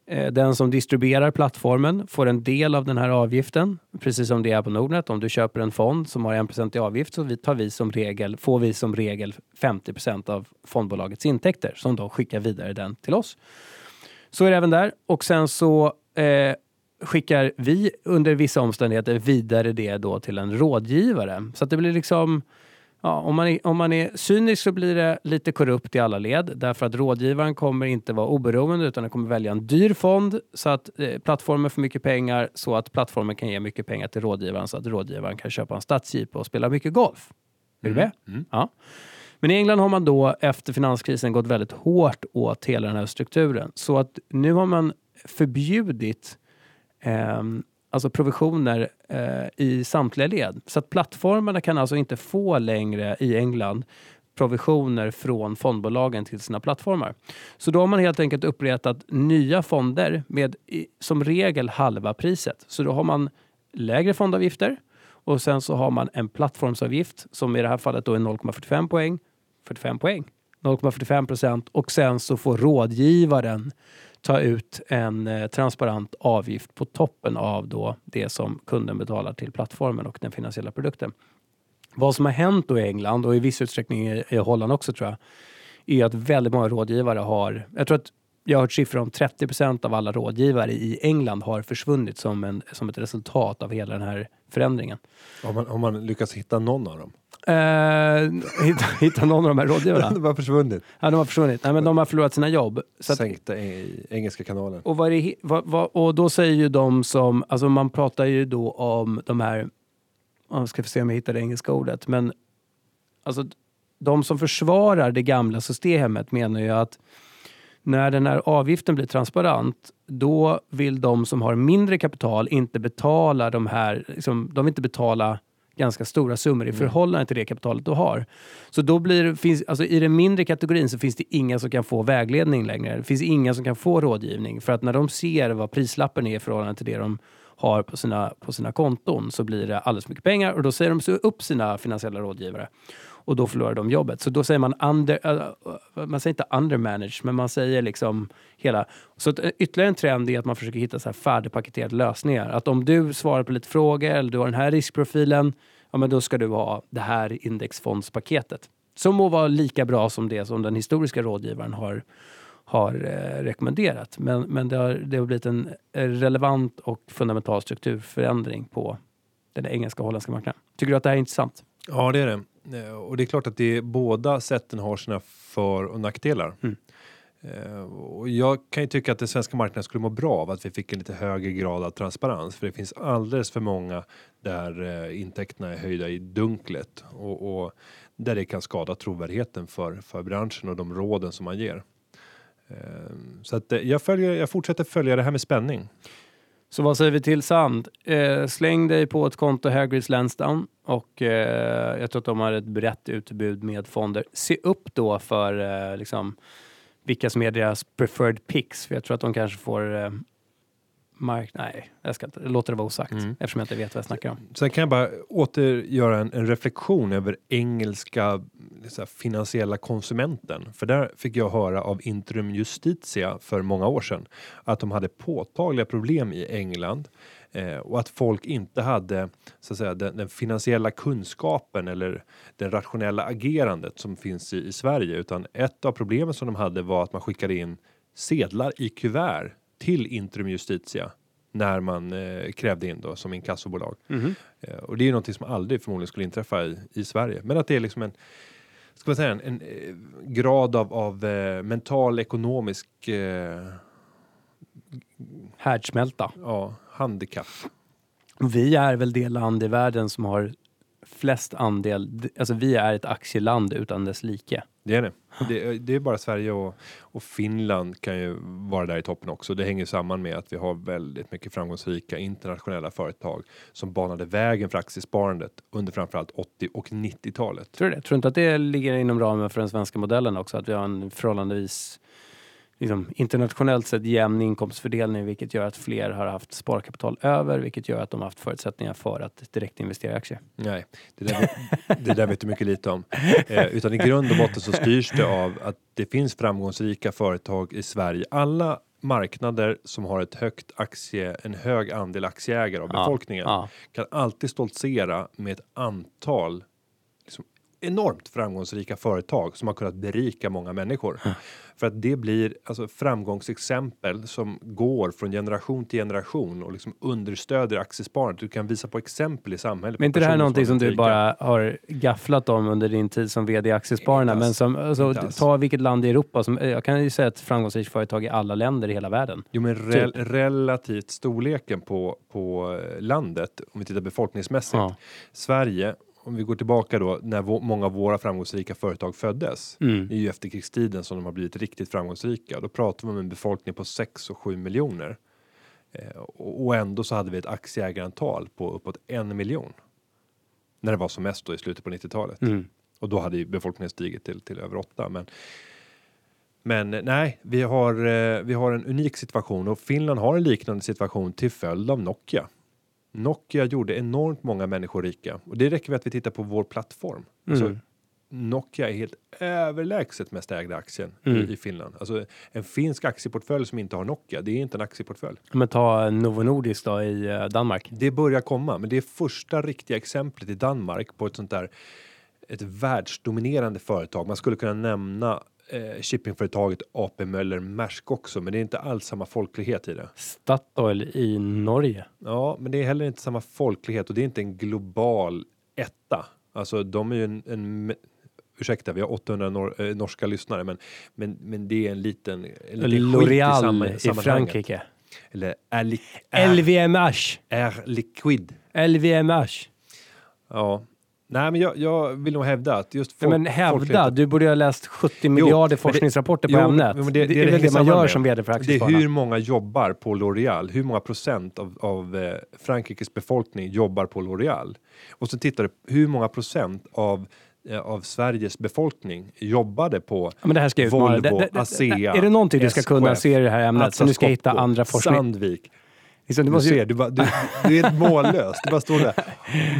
Speaker 2: Eh, den som distribuerar plattformen får en del av den här avgiften, precis som det är på Nordnet. Om du köper en fond som har 1% i avgift så tar vi som regel, får vi som regel 50% av fondbolagets intäkter som då skickar vidare den till oss. Så är det även där. Och sen så eh, skickar vi under vissa omständigheter vidare det då till en rådgivare. Så att det blir liksom Ja, om, man är, om man är cynisk så blir det lite korrupt i alla led därför att rådgivaren kommer inte vara oberoende utan den kommer välja en dyr fond så att eh, plattformen får mycket pengar så att plattformen kan ge mycket pengar till rådgivaren så att rådgivaren kan köpa en stadsjeep och spela mycket golf. Är du med?
Speaker 1: Mm.
Speaker 2: Ja. Men i England har man då efter finanskrisen gått väldigt hårt åt hela den här strukturen så att nu har man förbjudit ehm, alltså provisioner eh, i samtliga led. Så att plattformarna kan alltså inte få längre i England provisioner från fondbolagen till sina plattformar. Så då har man helt enkelt upprättat nya fonder med i, som regel halva priset. Så då har man lägre fondavgifter och sen så har man en plattformsavgift som i det här fallet då är 0,45 poäng. 45 poäng. 0,45 procent och sen så får rådgivaren ta ut en eh, transparent avgift på toppen av då det som kunden betalar till plattformen och den finansiella produkten. Vad som har hänt då i England och i viss utsträckning i, i Holland också tror jag, är att väldigt många rådgivare har, jag tror att jag har hört siffror om 30 av alla rådgivare i England har försvunnit som, en, som ett resultat av hela den här förändringen.
Speaker 1: Har man, har man lyckats hitta någon av dem?
Speaker 2: Eh, hitta, (laughs) hitta någon av de här rådgivarna?
Speaker 1: De har försvunnit.
Speaker 2: Ja, de har försvunnit. Nej, men de har förlorat sina jobb. Så att,
Speaker 1: Sänkta i engelska kanalen.
Speaker 2: och, vad är det, vad, vad, och då säger ju de som, alltså man pratar ju då om de här, jag ska få se om jag hittar det engelska ordet, men alltså de som försvarar det gamla systemet menar ju att när den här avgiften blir transparent, då vill de som har mindre kapital inte betala de här, liksom, de vill inte betala ganska stora summor i förhållande till det kapitalet du har. Så då blir det, finns, alltså i den mindre kategorin så finns det inga som kan få vägledning längre. Det finns inga som kan få rådgivning. För att när de ser vad prislappen är i förhållande till det de har på sina, på sina konton så blir det alldeles mycket pengar och då säger de upp sina finansiella rådgivare. Och då förlorar de jobbet. Så då säger man under, äh, äh, man säger inte undermanaged, men man säger liksom hela. Så att, äh, ytterligare en trend är att man försöker hitta så här färdigpaketerade lösningar. Att om du svarar på lite frågor eller du har den här riskprofilen, ja men då ska du ha det här indexfondspaketet. Som må vara lika bra som det som den historiska rådgivaren har, har eh, rekommenderat. Men, men det, har, det har blivit en relevant och fundamental strukturförändring på den engelska och holländska marknaden. Tycker du att det här är intressant?
Speaker 1: Ja, det är det. Eh, Och det är klart att det är, båda sätten har sina för och nackdelar.
Speaker 2: Mm.
Speaker 1: Eh, Och jag kan ju tycka att den svenska marknaden skulle må bra av att vi fick en lite högre grad av transparens. För det finns alldeles för många där eh, intäkterna är höjda i dunklet. Och, och där det kan skada trovärdigheten för, för branschen och de råden som man ger. Så att jag, följer, jag fortsätter följa det här med spänning.
Speaker 2: Så vad säger vi till Sand? Eh, släng dig på ett konto Hagrids Lansdown och eh, jag tror att de har ett brett utbud med fonder. Se upp då för eh, liksom, vilka som är deras preferred picks, för jag tror att de kanske får eh, mark... Nej, jag ska inte, låter det vara osagt
Speaker 1: Mm.
Speaker 2: eftersom jag inte vet vad jag snackar om.
Speaker 1: Sen kan jag bara åter göra en, en reflektion över engelska så här, finansiella konsumenten. För där fick jag höra av Intrum Justitia för många år sedan att de hade påtagliga problem i England eh, och att folk inte hade så att säga, den, den finansiella kunskapen eller det rationella agerandet som finns i, i Sverige. Utan ett av problemen som de hade var att man skickade in sedlar i kuvert till Intrum Justitia när man eh, krävde in då som inkassobolag. Eh, och det är ju någonting som aldrig förmodligen skulle inträffa i, i Sverige. Men att det är liksom en, ska man säga, en, en eh, grad av, av eh, mental ekonomisk eh,
Speaker 2: Härdsmälta.
Speaker 1: ja, handikapp.
Speaker 2: Vi är väl det land i världen som har flest andel, alltså vi är ett aktieland utan dess like.
Speaker 1: Det är det. Det, det är bara Sverige och, och Finland kan ju vara där i toppen också. Det hänger samman med att vi har väldigt mycket framgångsrika internationella företag som banade vägen för aktiesparandet under framförallt 80 och 90-talet.
Speaker 2: Tror du det? Tror du inte att det ligger inom ramen för den svenska modellen också? Att vi har en förhållandevis liksom, internationellt sett jämn inkomstfördelning vilket gör att fler har haft sparkapital över vilket gör att de har haft förutsättningar för att direkt investera i aktier.
Speaker 1: Nej, det där, vet- det där vet du mycket lite om. Eh, utan i grund och botten så styrs det av att det finns framgångsrika företag i Sverige. Alla marknader som har ett högt aktie, en hög andel aktieägare av
Speaker 2: Ja,
Speaker 1: befolkningen
Speaker 2: ja.
Speaker 1: kan alltid stoltsera med ett antal enormt framgångsrika företag som har kunnat berika många människor. För att det blir alltså framgångsexempel som går från generation till generation och liksom understöder aktiesparandet. Du kan visa på exempel i samhället.
Speaker 2: Men inte det här någonting som du bara har gafflat om under din tid som vd i Aktiespararna? Men som, alltså, ta vilket land i Europa som, jag kan ju säga ett framgångsrikt företag i alla länder i hela världen.
Speaker 1: Jo, men rel- relativt storleken på, på eh, landet, om vi tittar befolkningsmässigt.
Speaker 2: Ja.
Speaker 1: Sverige, om vi går tillbaka då när många av våra framgångsrika företag föddes.
Speaker 2: Mm.
Speaker 1: Det är ju efterkrigstiden som de har blivit riktigt framgångsrika. Då pratar vi om en befolkning på 6 och 7 miljoner. Eh, och, och ändå så hade vi ett aktieägarantal på uppåt en miljon. När det var som mest då i slutet på 90-talet.
Speaker 2: Mm.
Speaker 1: Och då hade ju befolkningen stigit till, till över 8. Men, men eh, nej, vi har, eh, vi har en unik situation och Finland har en liknande situation till följd av Nokia. Nokia gjorde enormt många människor rika och det räcker med att vi tittar på vår plattform. Alltså,
Speaker 2: Mm.
Speaker 1: Nokia är helt överlägset mest ägda aktien
Speaker 2: Mm.
Speaker 1: i, Finland. Alltså en finsk aktieportfölj som inte har Nokia, det är inte en aktieportfölj.
Speaker 2: Men ta Novo Nordisk då i eh, Danmark.
Speaker 1: Det börjar komma, men det är första riktiga exemplet i Danmark på ett sånt där ett världsdominerande företag. Man skulle kunna nämna eh, shippingföretaget AP Möller Maersk också, men det är inte alls samma folklighet i det.
Speaker 2: Statoil i Norge.
Speaker 1: Ja, men det är heller inte samma folklighet och det är inte en global etta. Alltså, de är ju en, en ursäkta, vi har 800 nor eh, norska lyssnare, men, men, men det är en liten, en liten i
Speaker 2: L'Oreal i
Speaker 1: sammanhanget.
Speaker 2: Frankrike.
Speaker 1: Eller är,
Speaker 2: LVMH.
Speaker 1: liquid.
Speaker 2: LVMH.
Speaker 1: Ja, nej, men jag, jag vill nog hävda att just folk,
Speaker 2: men hävda, du borde ju ha läst 70 miljarder
Speaker 1: men det-
Speaker 2: forskningsrapporter på
Speaker 1: jo,
Speaker 2: ämnet. det,
Speaker 1: det- det
Speaker 2: är väl det man gör
Speaker 1: med.
Speaker 2: som vd för
Speaker 1: Det är
Speaker 2: Aktiespararna.
Speaker 1: hur många jobbar på L'Oreal? Hur många procent av, av eh, Frankrikes befolkning jobbar på L'Oreal? Och så tittar du hur många procent av eh, av Sveriges befolkning jobbade på
Speaker 2: Ja, men det här ska.
Speaker 1: Volvo,
Speaker 2: Det- det- det-
Speaker 1: ASEA,
Speaker 2: Är det någonting du ska kunna se i det här ämnet? Så nu ska hitta andra forskning.
Speaker 1: Sandvik.
Speaker 2: Liksom, du
Speaker 1: Du
Speaker 2: måste ju,
Speaker 1: ser, du, bara, du, du är helt mållös. Du bara står där.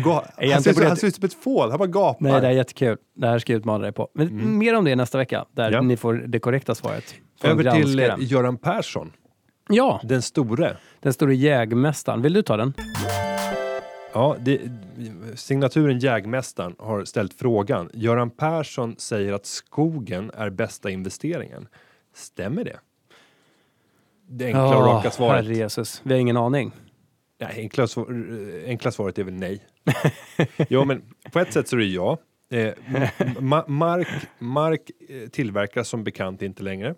Speaker 1: Ga, han, ser, ut- som ett fål. Han bara gapar.
Speaker 2: nej, det är jättekul. Det här ska jag utmana dig på. Men mer om det nästa vecka, där
Speaker 1: Ja.
Speaker 2: ni får det korrekta svaret.
Speaker 1: Över till eh. Göran Persson,
Speaker 2: Ja,
Speaker 1: den store.
Speaker 2: den store jägmästaren. Vill du ta den?
Speaker 1: Ja, det, signaturen Jägmästaren har ställt frågan. Göran Persson säger att skogen är bästa investeringen. Stämmer det? Det enkla och raka svaret.
Speaker 2: herre Jesus. Vi har ingen aning.
Speaker 1: Nej, enkla, svar- enkla svaret är väl nej. (laughs) jo, men på ett sätt så är det ja. Eh, ma- mark, mark eh, tillverkas som bekant inte längre.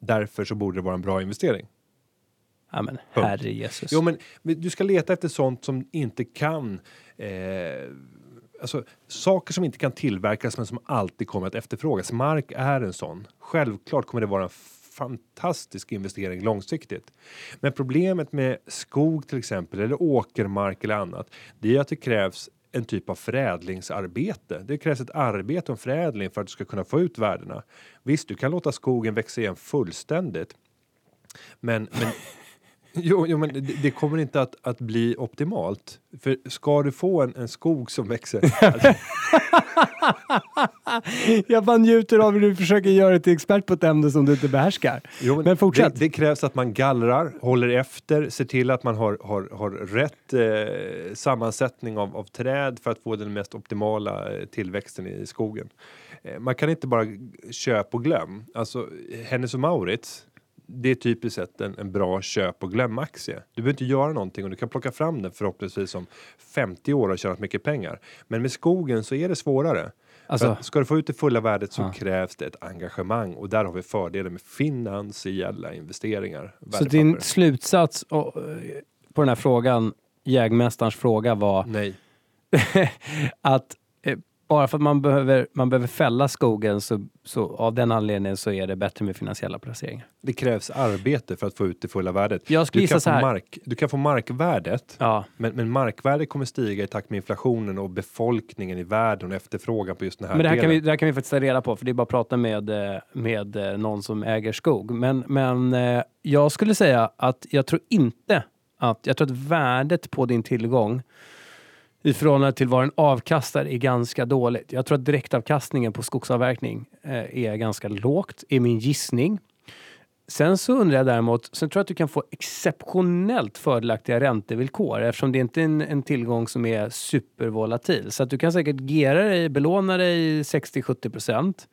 Speaker 1: Därför så borde det vara en bra investering.
Speaker 2: Ja, men herre Jesus.
Speaker 1: Jo, men du ska leta efter sånt som inte kan eh, alltså, saker som inte kan tillverkas men som alltid kommer att efterfrågas. Mark är en sån. Självklart kommer det vara en fantastisk investering långsiktigt. Men problemet med skog till exempel eller åkermark eller annat, det är att det krävs en typ av förädlingsarbete. Det krävs ett arbete om förädling för att du ska kunna få ut värdena. Visst, du kan låta skogen växa igen fullständigt. Men, men (laughs) Jo, jo men det, det kommer inte att, att bli optimalt. För ska du få en, en skog som växer...
Speaker 2: Alltså- (laughs) (laughs) Jag bara njuter av hur du försöker göra dig till expert på ett ämne som du inte behärskar.
Speaker 1: Jo,
Speaker 2: Men fortsätt.
Speaker 1: Det, det krävs att man gallrar, håller efter, ser till att man har, har, har rätt eh, sammansättning av, av träd för att få den mest optimala eh, tillväxten i skogen. Eh, man kan inte bara köp och glöm. Alltså Hennes och Maurits det är typiskt sett en, en bra köp och glöm-aktie. Du behöver inte göra någonting och du kan plocka fram den förhoppningsvis om 50 år och tjänat mycket pengar. Men med skogen så är det svårare.
Speaker 2: Alltså-
Speaker 1: ska du få ut det fulla värdet så
Speaker 2: Ja.
Speaker 1: krävs det ett engagemang och där har vi fördelen med finansiella investeringar.
Speaker 2: Så din slutsats eh, på den här frågan, jägmästarens fråga var
Speaker 1: Nej, (laughs)
Speaker 2: att bara för att man behöver, man behöver fälla skogen så, så av den anledningen så är det bättre med finansiella placeringar.
Speaker 1: det krävs arbete för att få ut det fulla värdet.
Speaker 2: Jag
Speaker 1: Du kan,
Speaker 2: så
Speaker 1: få
Speaker 2: här.
Speaker 1: mark, du kan få markvärdet
Speaker 2: Ja,
Speaker 1: men, men markvärdet kommer stiga i takt med inflationen och befolkningen i världen och efterfrågan på just den här
Speaker 2: men det här, kan
Speaker 1: delen.
Speaker 2: vi, det här kan vi faktiskt ta reda på för det är bara att prata med, eh, med eh, någon som äger skog. Men, men eh, jag skulle säga att jag tror inte att, jag tror att värdet på din tillgång i förhållande till vad den avkastar är ganska dåligt. Jag tror att direktavkastningen på skogsavverkning eh, är ganska lågt, är min gissning. Sen så undrar jag däremot, sen tror jag att du kan få exceptionellt fördelaktiga räntevillkor eftersom det inte är en, en tillgång som är supervolatil. Så att du kan säkert gera dig, belåna dig 60-70 procent.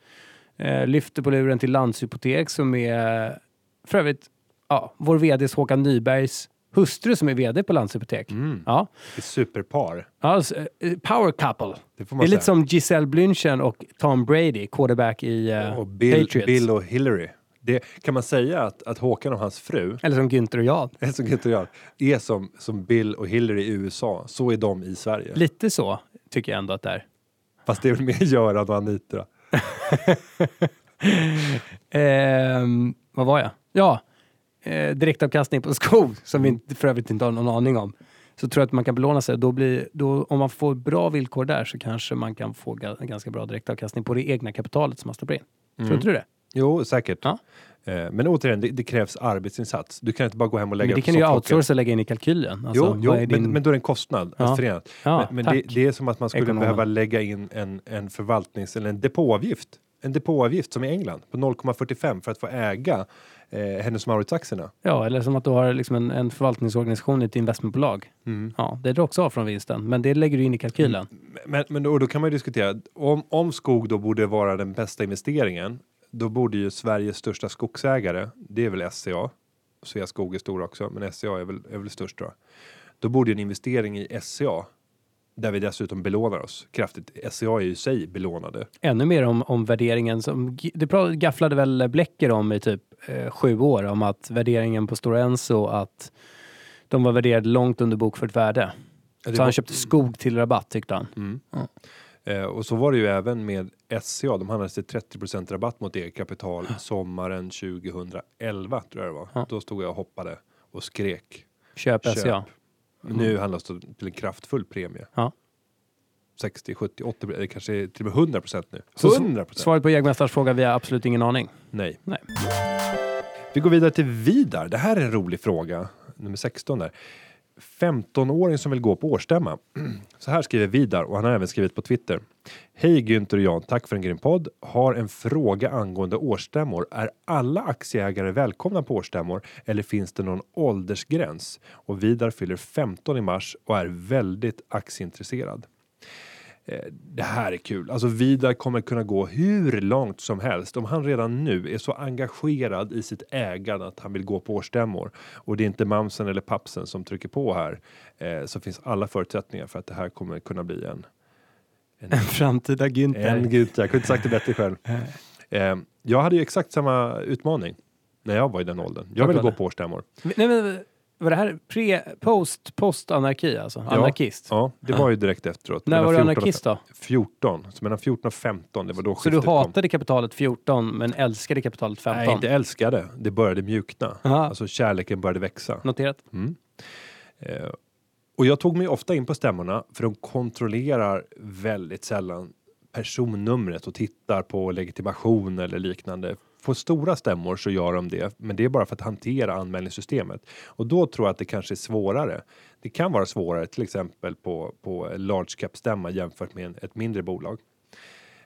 Speaker 2: Eh, lyfter på luren till Landshypotek som är för övrigt ja, vår vd Håkan Nybergs hustru som är vd på Landshypotek.
Speaker 1: Mm,
Speaker 2: Ja,
Speaker 1: ett superpar.
Speaker 2: ja eh, power couple.
Speaker 1: Det får
Speaker 2: Det är lite som Giselle Bündchen och Tom Brady, quarterback i eh,
Speaker 1: och Bill,
Speaker 2: Patriots.
Speaker 1: Bill och Hillary. Det, kan man säga att, att Håkan och hans fru,
Speaker 2: Eller som Günther och jag.
Speaker 1: eller (laughs) som Günther och jag, är som, som Bill och Hillary i USA, så är de i Sverige.
Speaker 2: Lite så tycker jag ändå att det är.
Speaker 1: Fast det är väl mer Göran och Anita. (laughs)
Speaker 2: Ehm, vad var jag? Ja, eh, direktavkastning på (laughs) skog som vi inte, för övrigt inte har någon aning om. Så tror jag att man kan belåna sig. Då blir, då, om man får bra villkor där så kanske man kan få ga, ganska bra direktavkastning på det egna kapitalet som man stoppar in. Tror inte du det?
Speaker 1: Jo, säkert.
Speaker 2: Ja.
Speaker 1: Eh, Men återigen, det, det krävs arbetsinsats. Du kan inte bara gå hem och lägga
Speaker 2: Men det
Speaker 1: upp
Speaker 2: kan du ju outsourca och lägga in i kalkylen. Alltså,
Speaker 1: Jo, jo
Speaker 2: är
Speaker 1: men,
Speaker 2: din-
Speaker 1: men då är det en kostnad
Speaker 2: Ja.
Speaker 1: förenat.
Speaker 2: Ja,
Speaker 1: men men det, det är som att man skulle
Speaker 2: Ekonomen.
Speaker 1: behöva lägga in en, en förvaltnings eller en depåavgift. En depåavgift som i England på 0,45 för att få äga eh, Hennes Mauritz-aktierna.
Speaker 2: Ja, eller som att du har liksom en, en förvaltningsorganisation i ett investmentbolag.
Speaker 1: Mm.
Speaker 2: Ja, det drar också av från vinsten, men det lägger du in i kalkylen.
Speaker 1: Men, men då, då kan man ju diskutera, om, om skog då borde vara den bästa investeringen, då borde ju Sveriges största skogsägare, det är väl SCA, Sveaskog är stor också, men SCA är väl, är väl störst då. Då borde ju en investering i SCA, där vi dessutom belånar oss kraftigt, SCA är ju i sig belånade.
Speaker 2: Ännu mer om, om värderingen. Som, det gafflade väl Blecker om i typ eh, sju år, om att värderingen på Stora Enso, att de var värderade långt under bokfört värde.
Speaker 1: Ja,
Speaker 2: Så han
Speaker 1: var-
Speaker 2: köpte skog till rabatt tyckte han.
Speaker 1: Mm.
Speaker 2: Ja.
Speaker 1: Eh, och så var det ju även med SCA. De handlades till 30% rabatt mot eget kapital sommaren 2011 tror jag det var. Då stod jag och hoppade och skrek.
Speaker 2: Köp,
Speaker 1: Köp.
Speaker 2: SCA.
Speaker 1: Men Nu handlas det till en kraftfull premie.
Speaker 2: Ja.
Speaker 1: 60, 70, 80 eller kanske till och med 100% nu.
Speaker 2: Så
Speaker 1: 100
Speaker 2: Svaret på jägmästarens fråga, vi har absolut ingen aning.
Speaker 1: Nej.
Speaker 2: Nej.
Speaker 1: Vi går vidare till Vidar. Det här är en rolig fråga. Nummer 16 där. 15-åring som vill gå på årsstämma. (clears throat) Så här skriver Vidar och han har även skrivit på Twitter. Hej Günther och Jan, tack för en grym podd. Har en fråga angående årsstämmor. Är alla aktieägare välkomna på årsstämmor eller finns det någon åldersgräns? Och Vidar fyller 15 i mars och är väldigt aktieintresserad. Eh, Det här är kul. Alltså Vidar kommer kunna gå hur långt som helst om han redan nu är så engagerad i sitt ägande att han vill gå på årsstämmor och det är inte mamsen eller pappsen som trycker på här eh, så finns alla förutsättningar för att det här kommer kunna bli en
Speaker 2: En framtida Günther.
Speaker 1: en gud, jag kunde inte sagt det bättre själv. Eh, jag hade ju exakt samma utmaning när jag var i den åldern. Jag ville gå på årsstämmor.
Speaker 2: Nej, men, Var det här pre, post, post-anarki alltså? Anarkist?
Speaker 1: Ja, det var ju direkt efteråt.
Speaker 2: När var du
Speaker 1: 14 och
Speaker 2: anarkist då?
Speaker 1: 14, så mellan 14 och 15, det var då
Speaker 2: Så du
Speaker 1: skiftet kom.
Speaker 2: hatade kapitalet 14 men älskade kapitalet 15?
Speaker 1: Nej, inte älskade. Det började mjukna.
Speaker 2: Aha.
Speaker 1: Alltså kärleken började växa.
Speaker 2: Noterat.
Speaker 1: Mm. Eh, och jag tog mig ofta in på stämmorna för de kontrollerar väldigt sällan personnumret och tittar på legitimation eller liknande. På stora stämmor så gör de det, men det är bara för att hantera anmälningssystemet. Och då tror jag att det kanske är svårare. Det kan vara svårare till exempel på, på large cap stämma jämfört med en, ett mindre bolag.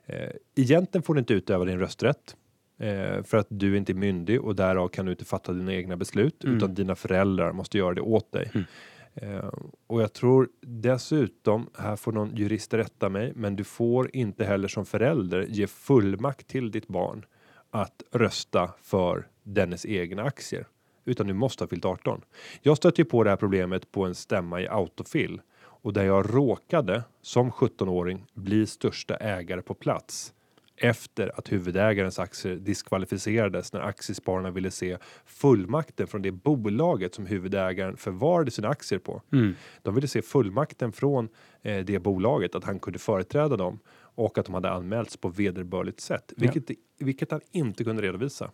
Speaker 1: Eh, egentligen får du inte utöva din rösträtt eh, för att du inte är myndig och därav kan du inte fatta dina egna beslut
Speaker 2: Mm.
Speaker 1: utan dina föräldrar måste göra det åt dig.
Speaker 2: Mm.
Speaker 1: Eh, och jag tror dessutom, här får någon jurist rätta mig, men du får inte heller som förälder ge fullmakt till ditt barn att rösta för dennes egna aktier, utan du måste ha fyllt 18. Jag stötte ju på det här problemet på en stämma i Autofill och där jag råkade som 17-åring bli största ägare på plats efter att huvudägarens aktier diskvalificerades när aktiespararna ville se fullmakten från det bolaget som huvudägaren förvarade sina aktier på.
Speaker 2: Mm.
Speaker 1: De ville se fullmakten från eh, det bolaget att han kunde företräda dem och att de hade anmälts på vederbörligt sätt, vilket, vilket han inte kunde redovisa.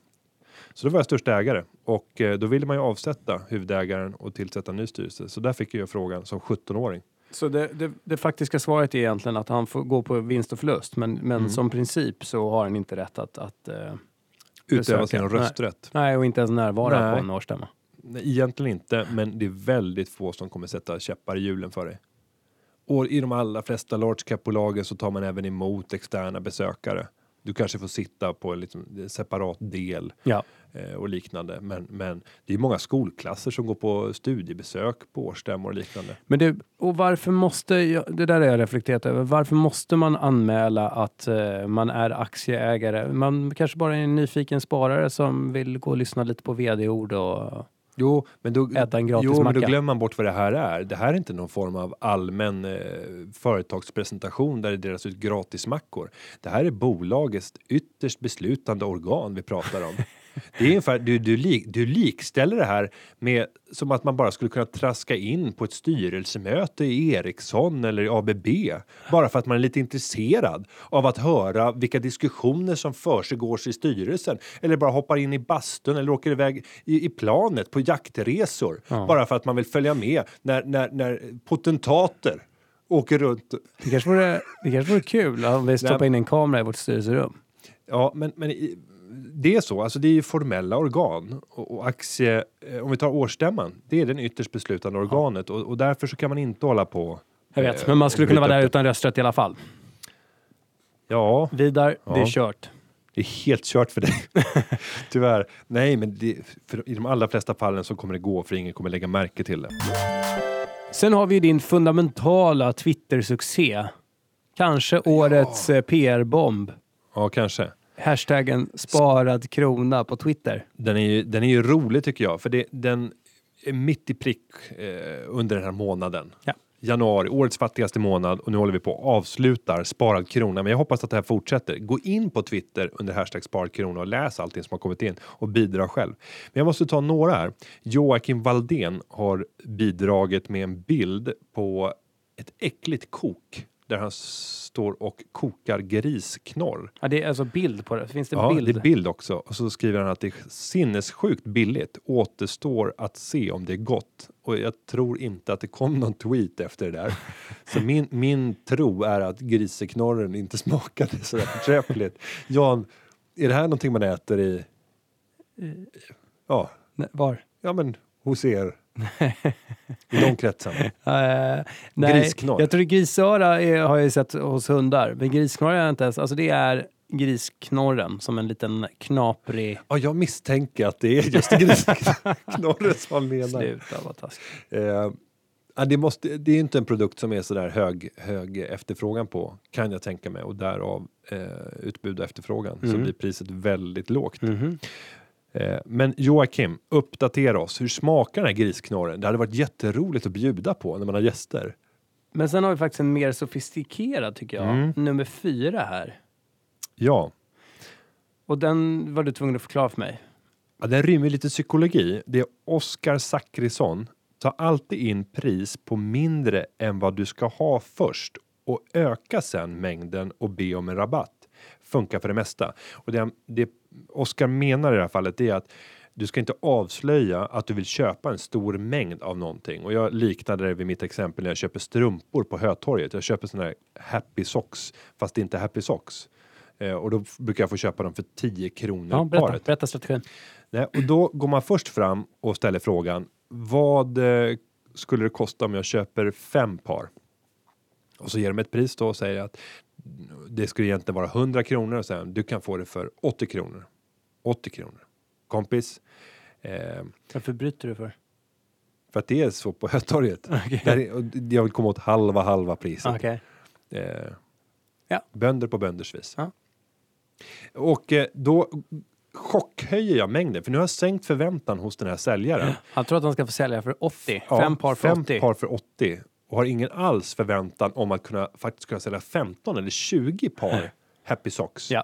Speaker 1: Så då var jag största ägare och eh, då ville man ju avsätta huvudägaren och tillsätta en ny styrelse. Så där fick jag frågan som 17-åring.
Speaker 2: Så det, det, det faktiska svaret är egentligen att han får gå på vinst och förlust men, men
Speaker 1: Mm.
Speaker 2: som princip så har han inte rätt att, att eh,
Speaker 1: Utöva sin
Speaker 2: Nej.
Speaker 1: rösträtt.
Speaker 2: nej och inte ens närvara
Speaker 1: Nej.
Speaker 2: på en årsstämma.
Speaker 1: Nej, egentligen inte, men det är väldigt få som kommer sätta käppar i hjulen för dig. Och i de allra flesta large cap-bolagen så tar man även emot externa besökare. Du kanske får sitta på en liksom separat del
Speaker 2: Ja.
Speaker 1: eh, och liknande. Men, men det är många skolklasser som går på studiebesök på årsstämmor och liknande.
Speaker 2: Men det, och varför måste, jag- det där har jag reflekterat över, varför måste man anmäla att eh, man är aktieägare? Man kanske bara är en nyfiken sparare som vill gå och lyssna lite på vd-ord och
Speaker 1: Jo, men då,
Speaker 2: äta en gratis
Speaker 1: jo, men då glömmer man bort vad det här är. Det här är inte någon form av allmän eh, företagspresentation där det delas ut gratismackor. Det här är bolagets ytterst beslutande organ vi pratar om. (laughs) Det är ungefär, du, du, lik, du likställer det här med som att man bara skulle kunna traska in på ett styrelsemöte i Ericsson eller i ABB bara för att man är lite intresserad av att höra vilka diskussioner som försiggås i styrelsen eller bara hoppar in i bastun eller åker iväg i, i planet på jaktresor
Speaker 2: Ja.
Speaker 1: bara för att man vill följa med när, när, när potentater åker runt.
Speaker 2: Det kanske vore, det kanske vore kul om vi stoppar
Speaker 1: Nej.
Speaker 2: in en kamera i vårt styrelserum.
Speaker 1: Ja, men, men i- det är så, alltså det är ju formella organ och, och aktie, eh, om vi tar årsstämman, det är den ytterst beslutande organet och, och därför så kan man inte hålla på.
Speaker 2: Jag vet,
Speaker 1: eh,
Speaker 2: men man skulle kunna vara där utan rösträtt i alla fall.
Speaker 1: Ja,
Speaker 2: Vidar, det är
Speaker 1: Ja.
Speaker 2: kört.
Speaker 1: det är helt kört för dig. (laughs) Tyvärr. Nej, men det, i de allra flesta fallen så kommer det gå för ingen kommer lägga märke till det.
Speaker 2: Sen har vi din fundamentala Twitter-succé. Kanske årets eh, PR-bomb.
Speaker 1: Ja, kanske.
Speaker 2: Hashtaggen sparad krona på Twitter.
Speaker 1: Den är ju, den är ju rolig tycker jag, för det, den är mitt i prick eh, under den här månaden.
Speaker 2: Ja.
Speaker 1: Januari, årets fattigaste månad och nu håller vi på och avslutar sparad krona. Men jag hoppas att det här fortsätter. Gå in på Twitter under hashtag sparad krona och läs allting som har kommit in och bidra själv. Men jag måste ta några här. Joakim Valdén har bidragit med en bild på ett äckligt kok där han står och kokar grisknorr.
Speaker 2: Ja, det är alltså bild på det. Finns det
Speaker 1: Ja,
Speaker 2: bild?
Speaker 1: det är bild också. Och så skriver han att det är sinnessjukt billigt. Återstår att se om det är gott. Och jag tror inte att det kom någon tweet efter det där. (laughs) Så min, min tro är att griseknorren inte (laughs) smakade så där förträffligt. Jan, är det här någonting man äter i... Ja,
Speaker 2: Nej, Var?
Speaker 1: ja men hos er. (laughs) I de kretsarna.
Speaker 2: Eh, nej, jag tror grisöra är, har jag sett hos hundar. Men grisknorr är jag inte ens. Alltså det är grisknorren som en liten knaprig...
Speaker 1: Ja, jag misstänker att det är just grisknorren som han menar.
Speaker 2: Sluta vad taskigt.
Speaker 1: Eh, ja, det, måste, det är inte en produkt som är sådär hög, hög efterfrågan på, kan jag tänka mig, och därav eh, utbud och efterfrågan så
Speaker 2: Mm.
Speaker 1: blir priset väldigt lågt.
Speaker 2: Mhm.
Speaker 1: Eh, men Joakim, uppdatera oss. Hur smakar den här grisknorren? Det hade varit jätteroligt att bjuda på när man har gäster.
Speaker 2: Men sen har vi faktiskt en mer sofistikerad tycker jag.
Speaker 1: Mm.
Speaker 2: Nummer fyra här.
Speaker 1: Ja,
Speaker 2: Och den var du tvungen att förklara för mig.
Speaker 1: Ja, den rymmer lite psykologi. Det är Oskar Zackrisson. Ta alltid in pris på mindre än vad du ska ha först och öka sen mängden och be om en rabatt. Funkar för det mesta. Och det, det Oskar menar i det här fallet är att du ska inte avslöja att du vill köpa en stor mängd av någonting och jag liknade det vid mitt exempel när jag köper strumpor på Hötorget. Jag köper såna här Happy Socks fast det inte är Happy Socks eh, och då brukar jag få köpa dem för 10 kronor
Speaker 2: Ja, berätta,
Speaker 1: paret.
Speaker 2: berätta strategin.
Speaker 1: Nej, och då går man först fram och ställer frågan vad eh, skulle det kosta om jag köper fem par? Och så ger de ett pris då och säger att det skulle egentligen vara 100 kronor och säger du kan få det för 80 kronor. 80 kronor. Kompis. Eh,
Speaker 2: Varför bryter du för?
Speaker 1: för att det är så på (laughs) Hötorget. (laughs) Där och Jag vill komma åt halva halva priset.
Speaker 2: Okej.
Speaker 1: Eh,
Speaker 2: Ja.
Speaker 1: Bönder på bönders vis.
Speaker 2: Ja.
Speaker 1: Och eh, då chockhöjer jag mängden för nu har jag sänkt förväntan hos den här säljaren.
Speaker 2: Han tror att han ska få sälja för 80.
Speaker 1: Ja,
Speaker 2: fem par för
Speaker 1: fem
Speaker 2: 80.
Speaker 1: par för 80 och har ingen alls förväntan om att kunna faktiskt kunna sälja 15 eller 20 par Happy Socks.
Speaker 2: Ja.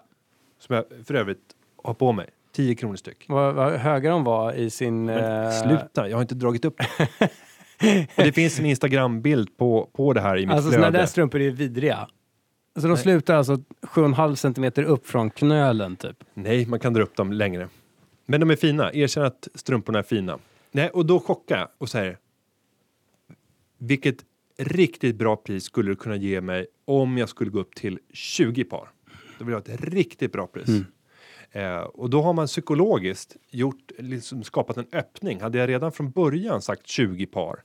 Speaker 1: Som jag för övrigt har på mig. 10 kronor styck.
Speaker 2: Vad, vad höga de var i sin...
Speaker 1: Men
Speaker 2: eh,
Speaker 1: sluta, jag har inte dragit upp. (laughs) Och det finns en Instagram-bild på, på det här i mitt
Speaker 2: Alltså
Speaker 1: flöde.
Speaker 2: där strumpor är vidriga. Alltså de slutar alltså 7,5 centimeter upp från knölen typ.
Speaker 1: Nej, man kan dra upp dem längre. Men de är fina. Erkänn att strumporna är fina. Nej, och då chockar jag och säger vilket riktigt bra pris skulle du kunna ge mig om jag skulle gå upp till 20 par? Då vill jag ha ett riktigt bra pris. Eh, och då har man psykologiskt gjort, liksom skapat en öppning. Hade jag redan från början sagt 20 par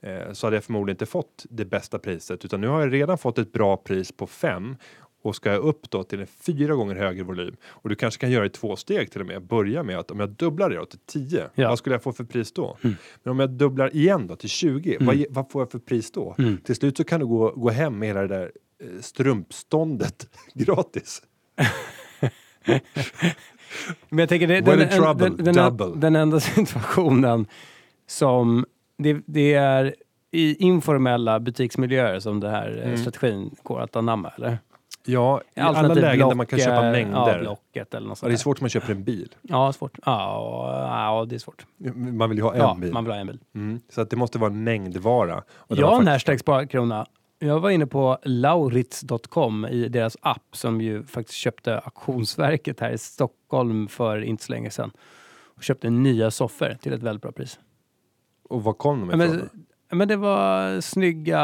Speaker 1: eh, så hade jag förmodligen inte fått det bästa priset utan nu har jag redan fått ett bra pris på 5 och ska jag upp då till en fyra gånger högre volym och du kanske kan göra i två steg till och med. Börja med att om jag dubblar det då till 10,
Speaker 2: Ja.
Speaker 1: vad skulle jag få för pris då? Men om jag dubblar igen då till 20, vad, ge- vad får jag för pris då? Till slut så kan du gå, gå hem med hela det där eh, strumpståndet (laughs) gratis. (laughs)
Speaker 2: Men jag tänker, det, den,
Speaker 1: in trouble,
Speaker 2: den, den, den enda (laughs) situationen som det, det är i informella butiksmiljöer som det här
Speaker 1: Mm.
Speaker 2: eh, strategin går att anamma, eller?
Speaker 1: Ja, i alla lägen där man kan
Speaker 2: Block,
Speaker 1: köpa
Speaker 2: eh,
Speaker 1: mängder.
Speaker 2: Ja, Blocket eller något
Speaker 1: Ja, det är
Speaker 2: sånt.
Speaker 1: svårt om man köper en bil.
Speaker 2: Ja, svårt. Ja, ja, det är svårt.
Speaker 1: Man vill ju ha en
Speaker 2: Ja,
Speaker 1: bil.
Speaker 2: man vill ha en bil.
Speaker 1: Mm. Så att det måste vara en mängdvara.
Speaker 2: Jag har en
Speaker 1: faktiskt-
Speaker 2: hashtag sparkrona. Jag var inne på laurits.com i deras app som ju faktiskt köpte Auktionsverket här i Stockholm för inte så länge sedan. Och köpte nya soffor till ett väldigt bra pris.
Speaker 1: Och var kom de ifrån?
Speaker 2: Men, det var snygga,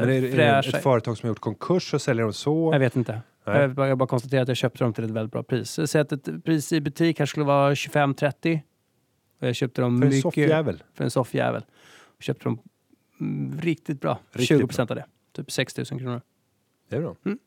Speaker 1: Men är det, är det
Speaker 2: fräscha...
Speaker 1: ett företag som har gjort konkurs och säljer dem så?
Speaker 2: Jag vet inte.
Speaker 1: Nej.
Speaker 2: Jag bara, jag bara konstaterar att jag köpte dem till ett väldigt bra pris. Säg att ett pris i butik här skulle vara 25-30. Och jag köpte dem
Speaker 1: För en
Speaker 2: mycket...
Speaker 1: soffjävel?
Speaker 2: För en soffjävel. Och köpte dem mm, riktigt bra.
Speaker 1: Riktigt
Speaker 2: 20 procent av det. Typ 6 000 kronor.
Speaker 1: Det är bra.
Speaker 2: Mm.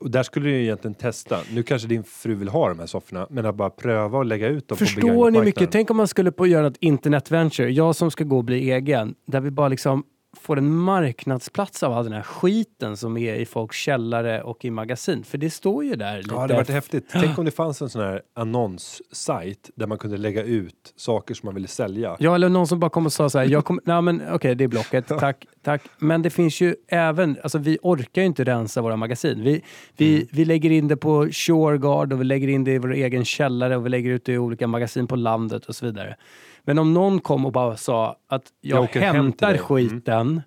Speaker 1: Och där skulle du egentligen testa. Nu kanske din fru vill ha de här sofforna, men att bara pröva och lägga ut dem på
Speaker 2: Förstår ni
Speaker 1: begagnatmarknaden.
Speaker 2: mycket? Tänk om man skulle på göra ett internetventure. Jag som ska gå och bli egen. Där vi bara liksom får en marknadsplats av all den här skiten som är i folks källare och i magasin. För det står ju där lite.
Speaker 1: Ja, det varit häftigt. Tänk om det fanns en sån här annonssajt där man kunde lägga ut saker som man ville sälja.
Speaker 2: Ja, eller någon som bara kom och sa så här, jag kom, nej men okej det är Blocket, tack, tack. Men det finns ju även, alltså vi orkar ju inte rensa våra magasin. Vi, vi,
Speaker 1: Mm.
Speaker 2: vi lägger in det på Shoreguard och vi lägger in det i vår egen källare och vi lägger ut det i olika magasin på landet och så vidare. Men om någon kom och bara sa att jag,
Speaker 1: Jag hem
Speaker 2: hämtar
Speaker 1: dig. Mm.
Speaker 2: skiten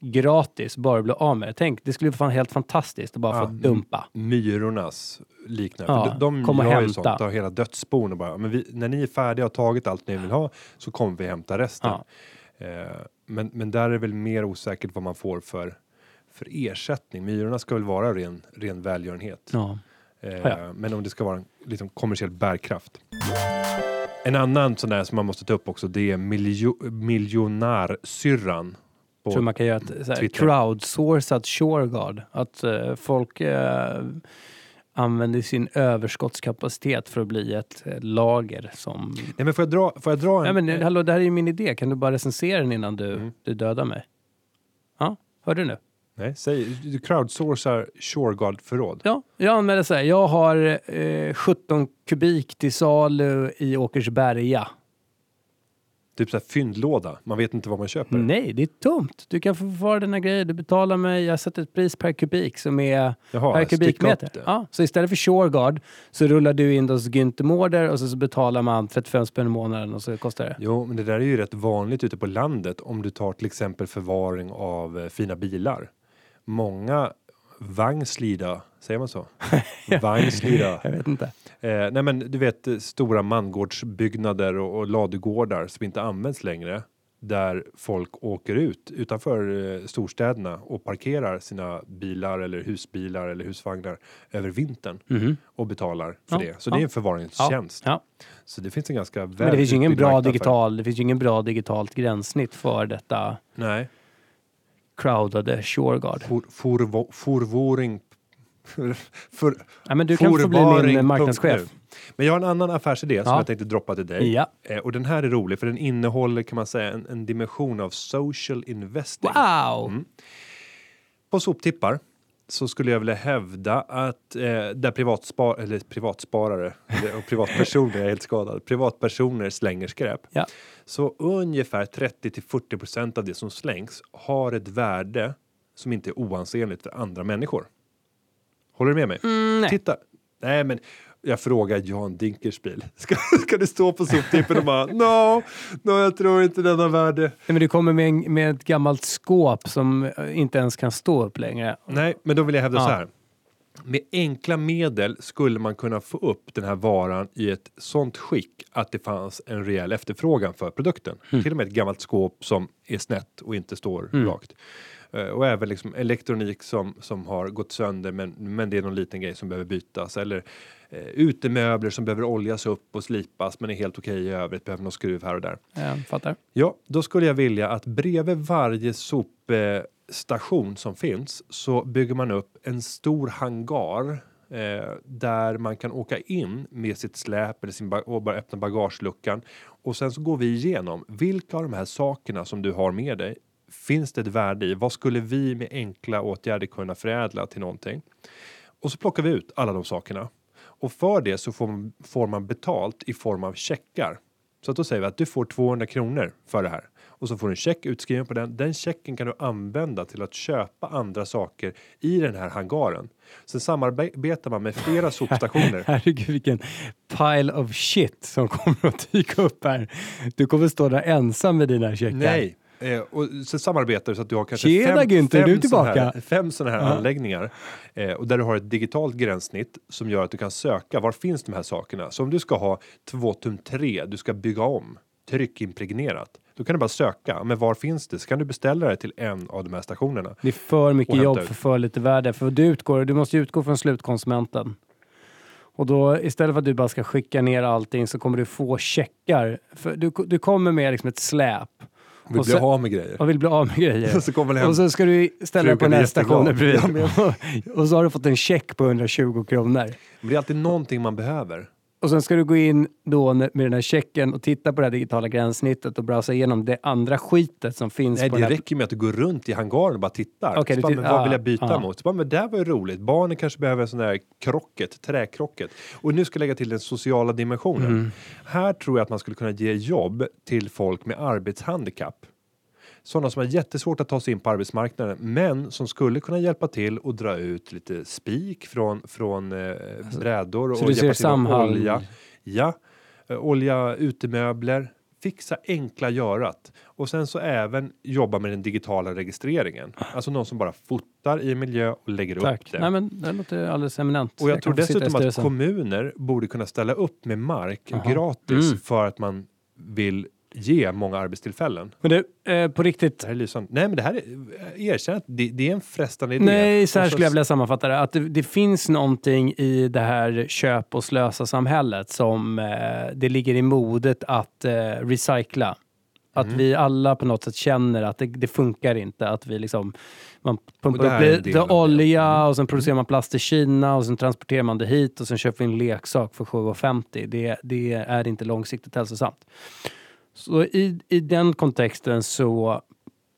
Speaker 2: gratis, bara bli av med det. Tänk, det skulle vara helt fantastiskt att bara
Speaker 1: Ja,
Speaker 2: få dumpa.
Speaker 1: Myrornas liknande.
Speaker 2: Ja,
Speaker 1: För de de
Speaker 2: kom och hämta.
Speaker 1: sånt, har hela dödsbon och bara, men vi, när ni är färdiga och tagit allt ni vill ha så kommer vi hämta resten.
Speaker 2: Ja.
Speaker 1: Eh, men, men där är det väl mer osäkert vad man får för, för ersättning. Myrorna ska väl vara ren, ren välgörenhet.
Speaker 2: Ja.
Speaker 1: Eh. Men om det ska vara en liksom, kommersiell bärkraft. En annan sån där som man måste ta upp också det är miljo, miljonärsyrran. på-
Speaker 2: tror man kan göra ett så här,
Speaker 1: Twitter.
Speaker 2: crowdsourcat Shoreguard. Att eh, folk eh, använder sin överskottskapacitet för att bli ett eh, lager som...
Speaker 1: Nej men får jag dra, får jag dra en,
Speaker 2: Nej men hallå, det här är ju min idé. Kan du bara recensera den innan du,
Speaker 1: Mm.
Speaker 2: du dödar mig? Ja, hörde du nu?
Speaker 1: Nej, säg, du crowdsourcar Shoreguard-förråd.
Speaker 2: Ja, jag anmäler så här. Jag har eh, 17 kubik till salu i Åkersberga.
Speaker 1: Typ så här fyndlåda. Man vet inte vad man köper.
Speaker 2: Nej, det är tomt. Du kan få förvara dina grejer. Du betalar mig, jag sätter ett pris per kubik som är
Speaker 1: Jaha,
Speaker 2: per kubikmeter. Ja, så istället för Shoreguard så rullar du in hos Günther Mårder och så, så betalar man 35 spänn i månaden och så kostar det.
Speaker 1: Jo, men det där är ju rätt vanligt ute på landet om du tar till exempel förvaring av eh, fina bilar. Många vagnslida, säger man så? (laughs) vagnslida.
Speaker 2: Jag vet inte.
Speaker 1: Eh, nej men du vet eh, stora mangårdsbyggnader och, och ladugårdar som inte används längre. Där folk åker ut utanför eh, storstäderna och parkerar sina bilar eller husbilar eller husvagnar över vintern
Speaker 2: Mhm.
Speaker 1: och betalar för
Speaker 2: Ja,
Speaker 1: det. Så
Speaker 2: ja.
Speaker 1: det är en förvaringstjänst.
Speaker 2: Ja.
Speaker 1: Så det finns en ganska väl
Speaker 2: Men det finns ju ingen bra digital, det finns ju ingen bra digitalt gränssnitt för detta
Speaker 1: Nej.
Speaker 2: Crowdade Shoreguard.
Speaker 1: For, forvo- forvoring (laughs) för,
Speaker 2: Ja, men du kan få bli min marknadschef.
Speaker 1: Men jag har en annan affärsidé som
Speaker 2: Ja.
Speaker 1: jag tänkte droppa till dig.
Speaker 2: Ja.
Speaker 1: Eh, och den här är rolig för den innehåller kan man säga en, en dimension av social investing.
Speaker 2: Wow!
Speaker 1: Mm. På soptippar så skulle jag vilja hävda att eh, där privatspar eller privatsparare och privatpersoner, är helt skadad, privatpersoner slänger skräp.
Speaker 2: Ja.
Speaker 1: Så ungefär 30 till 40 procent av det som slängs har ett värde som inte är oansenligt för andra människor. Håller du med mig?
Speaker 2: Mm, nej.
Speaker 1: Titta. Nej, men jag frågar Jan Dinkelspiel. (laughs) Ska, ska det stå på soptippen och bara no, no, jag tror inte den har värde.
Speaker 2: Nej, men du kommer med, en, med ett gammalt skåp som eh, inte ens kan stå upp längre.
Speaker 1: Nej, men då vill jag hävda
Speaker 2: Ja.
Speaker 1: så här. Med enkla medel skulle man kunna få upp den här varan i ett sånt skick att det fanns en rejäl efterfrågan för produkten.
Speaker 2: Mm.
Speaker 1: Till och med ett gammalt skåp som är snett och inte står rakt. Eh, Och även liksom elektronik som, som har gått sönder men, men det är någon liten grej som behöver bytas. Eller eh, utemöbler som behöver oljas upp och slipas men är helt okej i övrigt, behöver någon skruv här och där.
Speaker 2: Jag fattar.
Speaker 1: Ja, då skulle jag vilja att bredvid varje sopstation som finns så bygger man upp en stor hangar eh, där man kan åka in med sitt släp eller sin och bara öppna bagageluckan och sen så går vi igenom vilka av de här sakerna som du har med dig finns det ett värde i? Vad skulle vi med enkla åtgärder kunna förädla till någonting? Och så plockar vi ut alla de sakerna och för det så får man, får man betalt i form av checkar. Så att då säger vi att du får 200 kronor för det här och så får du en check utskriven på den. Den checken kan du använda till att köpa andra saker i den här hangaren. Sen samarbetar man med flera sopstationer. (laughs)
Speaker 2: Herregud vilken pile of shit som kommer att dyka upp här. Du kommer stå där ensam med dina checkar.
Speaker 1: Nej. Eh, och så samarbetar så att du har kanske
Speaker 2: Tjena,
Speaker 1: fem,
Speaker 2: Günther,
Speaker 1: fem
Speaker 2: du tillbaka.
Speaker 1: här, fem sådana här
Speaker 2: Ja.
Speaker 1: anläggningar eh, och där du har ett digitalt gränssnitt som gör att du kan söka var finns de här sakerna. Så om du ska ha 2 tum 3, du ska bygga om tryckimpregnerat. Då kan du bara söka, men var finns det? Så kan du beställa det till en av de här stationerna.
Speaker 2: Det är för mycket jobb
Speaker 1: ut.
Speaker 2: för för lite värde. För du, utgår, du måste utgå från slutkonsumenten. Och då istället för att du bara ska skicka ner allting så kommer du få checkar. För du, du kommer med liksom ett släp
Speaker 1: Vi
Speaker 2: Och
Speaker 1: blir
Speaker 2: sen-
Speaker 1: av med grejer.
Speaker 2: och vill bli av med grejer. (laughs)
Speaker 1: så kommer hem.
Speaker 2: Och så ska du ställa dig på stationen
Speaker 1: jätteglad.
Speaker 2: bredvid. och så har du fått en check på 120 kronor.
Speaker 1: Men det är alltid någonting man behöver.
Speaker 2: Och sen ska du gå in då med den här checken och titta på det här digitala gränssnittet och browsa igenom det andra skitet som finns
Speaker 1: Nej,
Speaker 2: på
Speaker 1: det
Speaker 2: här...
Speaker 1: räcker med att du går runt i hangaren och bara tittar. Så
Speaker 2: du
Speaker 1: bara, men vad
Speaker 2: ah,
Speaker 1: vill jag byta
Speaker 2: ah.
Speaker 1: mot? Så bara, men det här var ju roligt. Barnen kanske behöver en sån där krocket, träkrocket. Och nu ska jag lägga till den sociala dimensionen.
Speaker 2: Mm.
Speaker 1: Här tror jag att man skulle kunna ge jobb till folk med arbetshandikapp. Sådana som har jättesvårt att ta sig in på arbetsmarknaden men som skulle kunna hjälpa till och dra ut lite spik från, från eh, brädor och
Speaker 2: ser
Speaker 1: hjälpa till med
Speaker 2: Samhall...
Speaker 1: olja. Ja, eh, olja utemöbler, fixa enkla görat och sen så även jobba med den digitala registreringen. Alltså någon som bara fotar i miljö och lägger upp
Speaker 2: Tack.
Speaker 1: det.
Speaker 2: Nej men det låter alldeles eminent.
Speaker 1: och jag, tror
Speaker 2: sitta i
Speaker 1: dessutom att kommuner borde kunna ställa upp med mark
Speaker 2: Jaha.
Speaker 1: gratis
Speaker 2: Mm.
Speaker 1: för att man vill ge många arbetstillfällen.
Speaker 2: Men du, eh, på riktigt.
Speaker 1: Det här är lysande. Nej men det här är, erkänn att det, det är en frestande idé.
Speaker 2: Nej, så här
Speaker 1: Och
Speaker 2: skulle jag vilja sammanfatta det. Att det, det finns någonting i det här köp och slösa samhället som eh, det ligger i modet att eh, recycla. Att
Speaker 1: Mm.
Speaker 2: vi alla på något sätt känner att det, det funkar inte. Att vi liksom, man pumpar upp lite olja
Speaker 1: Mm.
Speaker 2: och sen producerar man plast i Kina och sen transporterar man det hit och sen köper vi en leksak för 7,50. Det, det är inte långsiktigt hälsosamt. Så i, i den kontexten så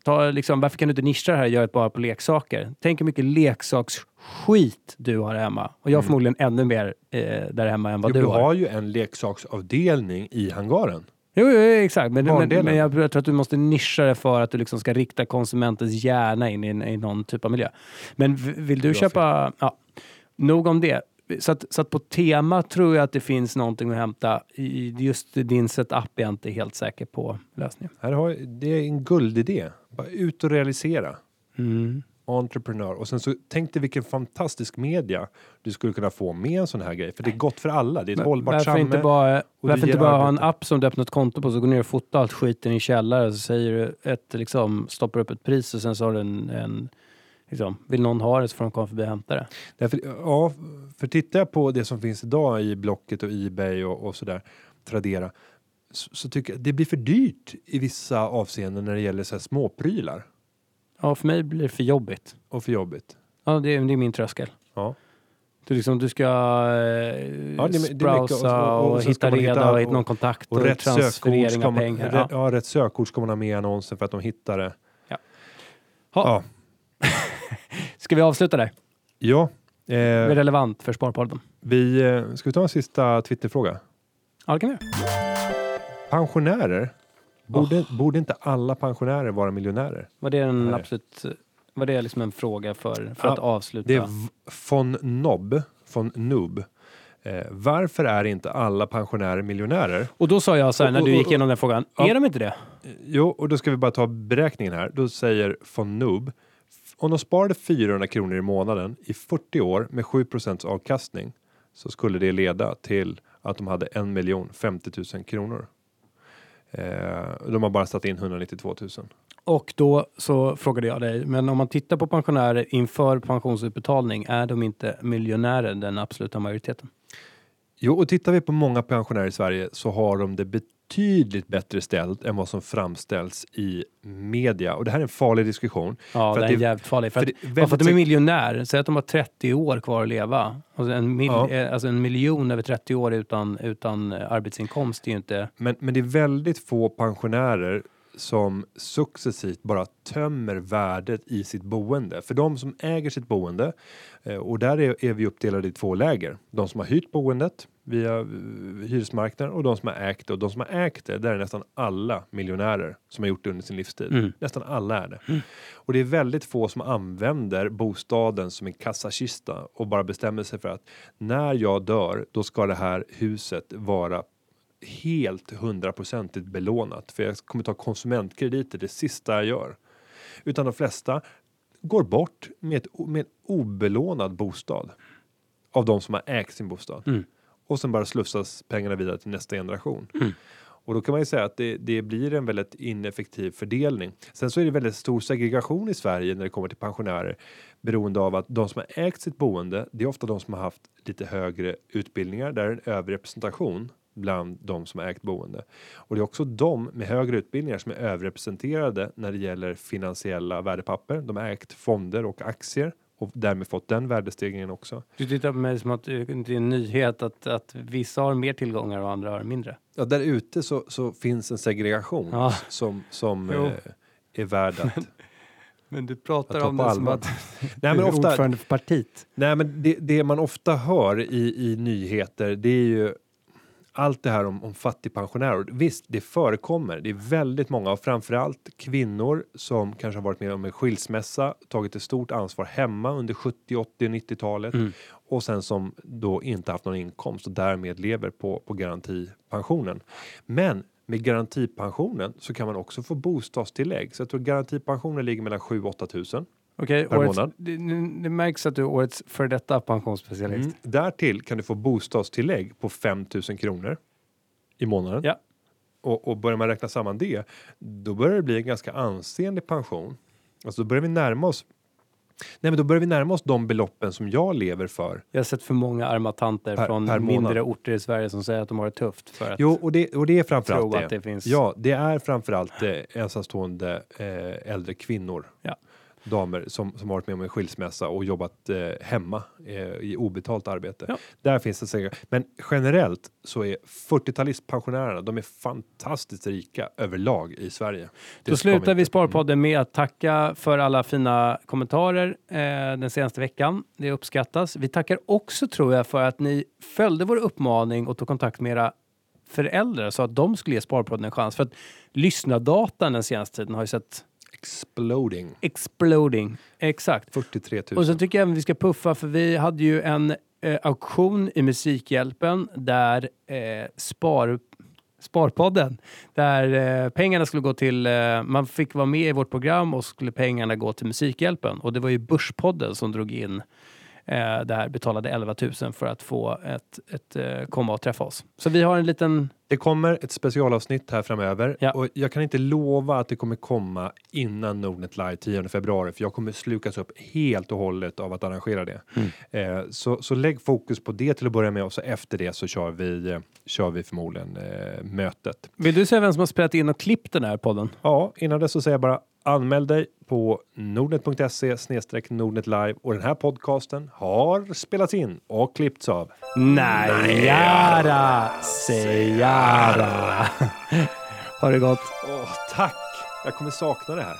Speaker 2: Ta, liksom, varför kan du inte nischa det här och göra det bara på leksaker? Tänk hur mycket leksaksskit du har hemma. Och jag har
Speaker 1: Mm.
Speaker 2: förmodligen ännu mer eh, där hemma än vad
Speaker 1: Jo,
Speaker 2: du,
Speaker 1: du
Speaker 2: har.
Speaker 1: har ju en leksaksavdelning i hangaren.
Speaker 2: Jo, jo, exakt. Men, men, men jag tror att du måste nischa det för att du liksom ska rikta konsumentens hjärna in i, i någon typ av miljö. Men vill du köpa... Ja, nog om det. Så att, så att på tema tror jag att det finns någonting att hämta. I just din setup är jag inte helt säker på lösningen.
Speaker 1: Här har, det är en guldidé. Bara ut och realisera.
Speaker 2: Mm.
Speaker 1: Entreprenör. Och sen så tänk dig vilken fantastisk media du skulle kunna få med en sån här grej. För det är gott för alla. Det är ett hållbart
Speaker 2: Varför
Speaker 1: samhälle.
Speaker 2: inte bara, varför inte bara ha en app som du öppnar ett konto på så går ner och fotar allt skiten i källare så säger du ett, liksom, stoppar upp ett pris och sen så har du en, en liksom, vill någon ha det så får de komma förbi och hämta det.
Speaker 1: Därför, ja, för tittar jag på det som finns idag i Blocket och Ebay och, och sådär, Tradera, så, så tycker jag det blir för dyrt i vissa avseenden när det gäller så här småprylar
Speaker 2: Ja, för mig blir det för jobbigt.
Speaker 1: och för jobbigt.
Speaker 2: Ja, det är, det är min tröskel.
Speaker 1: Ja.
Speaker 2: Du, liksom, du ska eh,
Speaker 1: det är mycket-
Speaker 2: browsa
Speaker 1: och-
Speaker 2: och,
Speaker 1: och- och
Speaker 2: hitta reda och hitta någon kontakt
Speaker 1: Och
Speaker 2: och,
Speaker 1: rätt
Speaker 2: transferering av pengar.
Speaker 1: rätt,
Speaker 2: Ja.
Speaker 1: ja, rätt sökord ska man ha med i annonsen för att de hittar det.
Speaker 2: Ja.
Speaker 1: Ja.
Speaker 2: Ska vi avsluta där?
Speaker 1: ja.
Speaker 2: Det är
Speaker 1: Eh,
Speaker 2: relevant för Sparpodden.
Speaker 1: vi, eh, ska vi ta en sista Twitterfråga?
Speaker 2: Ja, det kan vi göra.
Speaker 1: Pensionärer? Borde, borde inte alla pensionärer vara miljonärer?
Speaker 2: Var det en
Speaker 1: Nej.
Speaker 2: absolut... Var det liksom en fråga för, för
Speaker 1: Ja,
Speaker 2: att avsluta?
Speaker 1: Det är von Nob, von Noob. Eh, varför är inte alla pensionärer miljonärer?
Speaker 2: Och då sa jag så här när du gick igenom den frågan,
Speaker 1: Ja.
Speaker 2: är de inte det?
Speaker 1: Eh, Jo, och då ska vi bara ta beräkningen här. Då säger von Noob, om de sparade 400 kronor i månaden i 40 år med 7% avkastning så skulle det leda till att de hade 1 miljon 50 000 kronor. Eh, de har bara satt in 192 000.
Speaker 2: Och då så frågade jag dig, men om man tittar på pensionärer inför pensionsutbetalning, är de inte miljonärer, den absoluta majoriteten?
Speaker 1: Jo, och tittar vi på många pensionärer i Sverige så har de det betydligt bättre ställt än vad som framställs i media. Och det här är en farlig diskussion.
Speaker 2: Ja,
Speaker 1: För
Speaker 2: det är jävligt farligt. För
Speaker 1: för
Speaker 2: att,
Speaker 1: det
Speaker 2: för att de är miljonär, säg att de har 30 år kvar att leva. Alltså en, mil,
Speaker 1: Ja.
Speaker 2: eh, alltså en miljon över 30 år utan, utan eh, arbetsinkomst är ju inte...
Speaker 1: Men, men det är väldigt få pensionärer som successivt bara tömmer värdet i sitt boende. För de som äger sitt boende, eh, och där är, är vi uppdelade i två läger. De som har hyrt boendet via eh, hyresmarknaden och de som har ägt det. Och de som har ägt det, där är nästan alla miljonärer som har gjort det under sin livstid.
Speaker 2: Mm.
Speaker 1: Nästan alla är det. Och det är väldigt få som använder bostaden som en kassakista och bara bestämmer sig för att när jag dör, då ska det här huset vara helt hundraprocentigt belånat för jag kommer ta konsumentkrediter det sista jag gör. Utan de flesta går bort med, ett, med en obelånad bostad av de som har ägt sin bostad.
Speaker 2: Mm.
Speaker 1: Och sen bara slussas pengarna vidare till nästa generation. Och då kan man ju säga att det, det blir en väldigt ineffektiv fördelning. Sen så är det väldigt stor segregation i Sverige när det kommer till pensionärer beroende av att de som har ägt sitt boende, det är ofta de som har haft lite högre utbildningar. Där är en överrepresentation bland de som ägt boende. Och det är också de med högre utbildningar som är överrepresenterade när det gäller finansiella värdepapper. De har ägt fonder och aktier och därmed fått den värdestegringen också.
Speaker 2: Du tittar på mig som att det är en nyhet att, att vissa har mer tillgångar och andra har mindre.
Speaker 1: Ja, där ute så, så finns en segregation
Speaker 2: Ja.
Speaker 1: som, som eh, är värd att...
Speaker 2: Men du pratar
Speaker 1: ta
Speaker 2: om det som att
Speaker 1: Nej, men ofta,
Speaker 2: ordförande för partiet.
Speaker 1: nej, men det, det man ofta hör i, i nyheter, det är ju allt det här om, om fattigpensionärer. Visst, det förekommer. Det är väldigt många och framförallt kvinnor som kanske har varit med om en skilsmässa, tagit ett stort ansvar hemma under 70, 80 och 90-talet
Speaker 2: Mm.
Speaker 1: och sen som då inte haft någon inkomst och därmed lever på, på garantipensionen. Men med garantipensionen så kan man också få bostadstillägg. Så jag tror garantipensionen ligger mellan 7 8 tusen.
Speaker 2: Okej, årets,
Speaker 1: månad.
Speaker 2: det, det märks att du är årets för detta pensionsspecialist.
Speaker 1: Mm. Därtill kan du få bostadstillägg på 5 000 kronor i månaden.
Speaker 2: Ja.
Speaker 1: Och, och börjar man räkna samman det, då börjar det bli en ganska ansenlig pension. Alltså då börjar vi närma oss Nej, men då börjar vi närma oss de beloppen som jag lever för.
Speaker 2: Jag har sett för många arma tanter
Speaker 1: Per-
Speaker 2: från
Speaker 1: per
Speaker 2: mindre orter i Sverige som säger att de har det tufft för att
Speaker 1: Jo, och det, och det är framförallt det.
Speaker 2: att det finns...
Speaker 1: Ja, det är framförallt eh, ensamstående eh, äldre kvinnor.
Speaker 2: Ja.
Speaker 1: Damer som, som har varit med om en skilsmässa och jobbat eh, hemma eh, i obetalt arbete.
Speaker 2: Ja.
Speaker 1: Där finns det säkert. Men generellt så är 40-talistpensionärerna, de är fantastiskt rika överlag i Sverige. Det
Speaker 2: Då slutar vi Sparpodden med att tacka för alla fina kommentarer eh, den senaste veckan. Det uppskattas. Vi tackar också tror jag för att ni följde vår uppmaning och tog kontakt med era föräldrar så att de skulle ge Sparpodden en chans. För att lyssnardatan den senaste tiden har ju sett
Speaker 1: Exploding.
Speaker 2: exploding. Exakt.
Speaker 1: 43 000.
Speaker 2: Och sen tycker jag även vi ska puffa för vi hade ju en eh, auktion i Musikhjälpen där eh, Spar, Sparpodden, där eh, pengarna skulle gå till, eh, man fick vara med i vårt program och skulle pengarna gå till Musikhjälpen. Och det var ju Börspodden som drog in eh, det här, betalade 11 000 för att få ett, ett, eh, komma och träffa oss. Så vi har en liten,
Speaker 1: Det kommer ett specialavsnitt här framöver
Speaker 2: Ja.
Speaker 1: och jag kan inte lova att det kommer komma innan Nordnet Live 10 februari för jag kommer slukas upp helt och hållet av att arrangera det. Eh, så, så lägg fokus på det till att börja med och så efter det så kör vi, eh, kör vi förmodligen eh, mötet.
Speaker 2: vill du säga vem som har spelat in och klippt den här podden?
Speaker 1: Ja, innan det så säger jag bara anmäl dig på nordnet.se nordnet live och den här podcasten har spelats in och klippts av
Speaker 2: Najara Sejara. Har det gått?
Speaker 1: Åh, tack! Jag kommer sakna det här.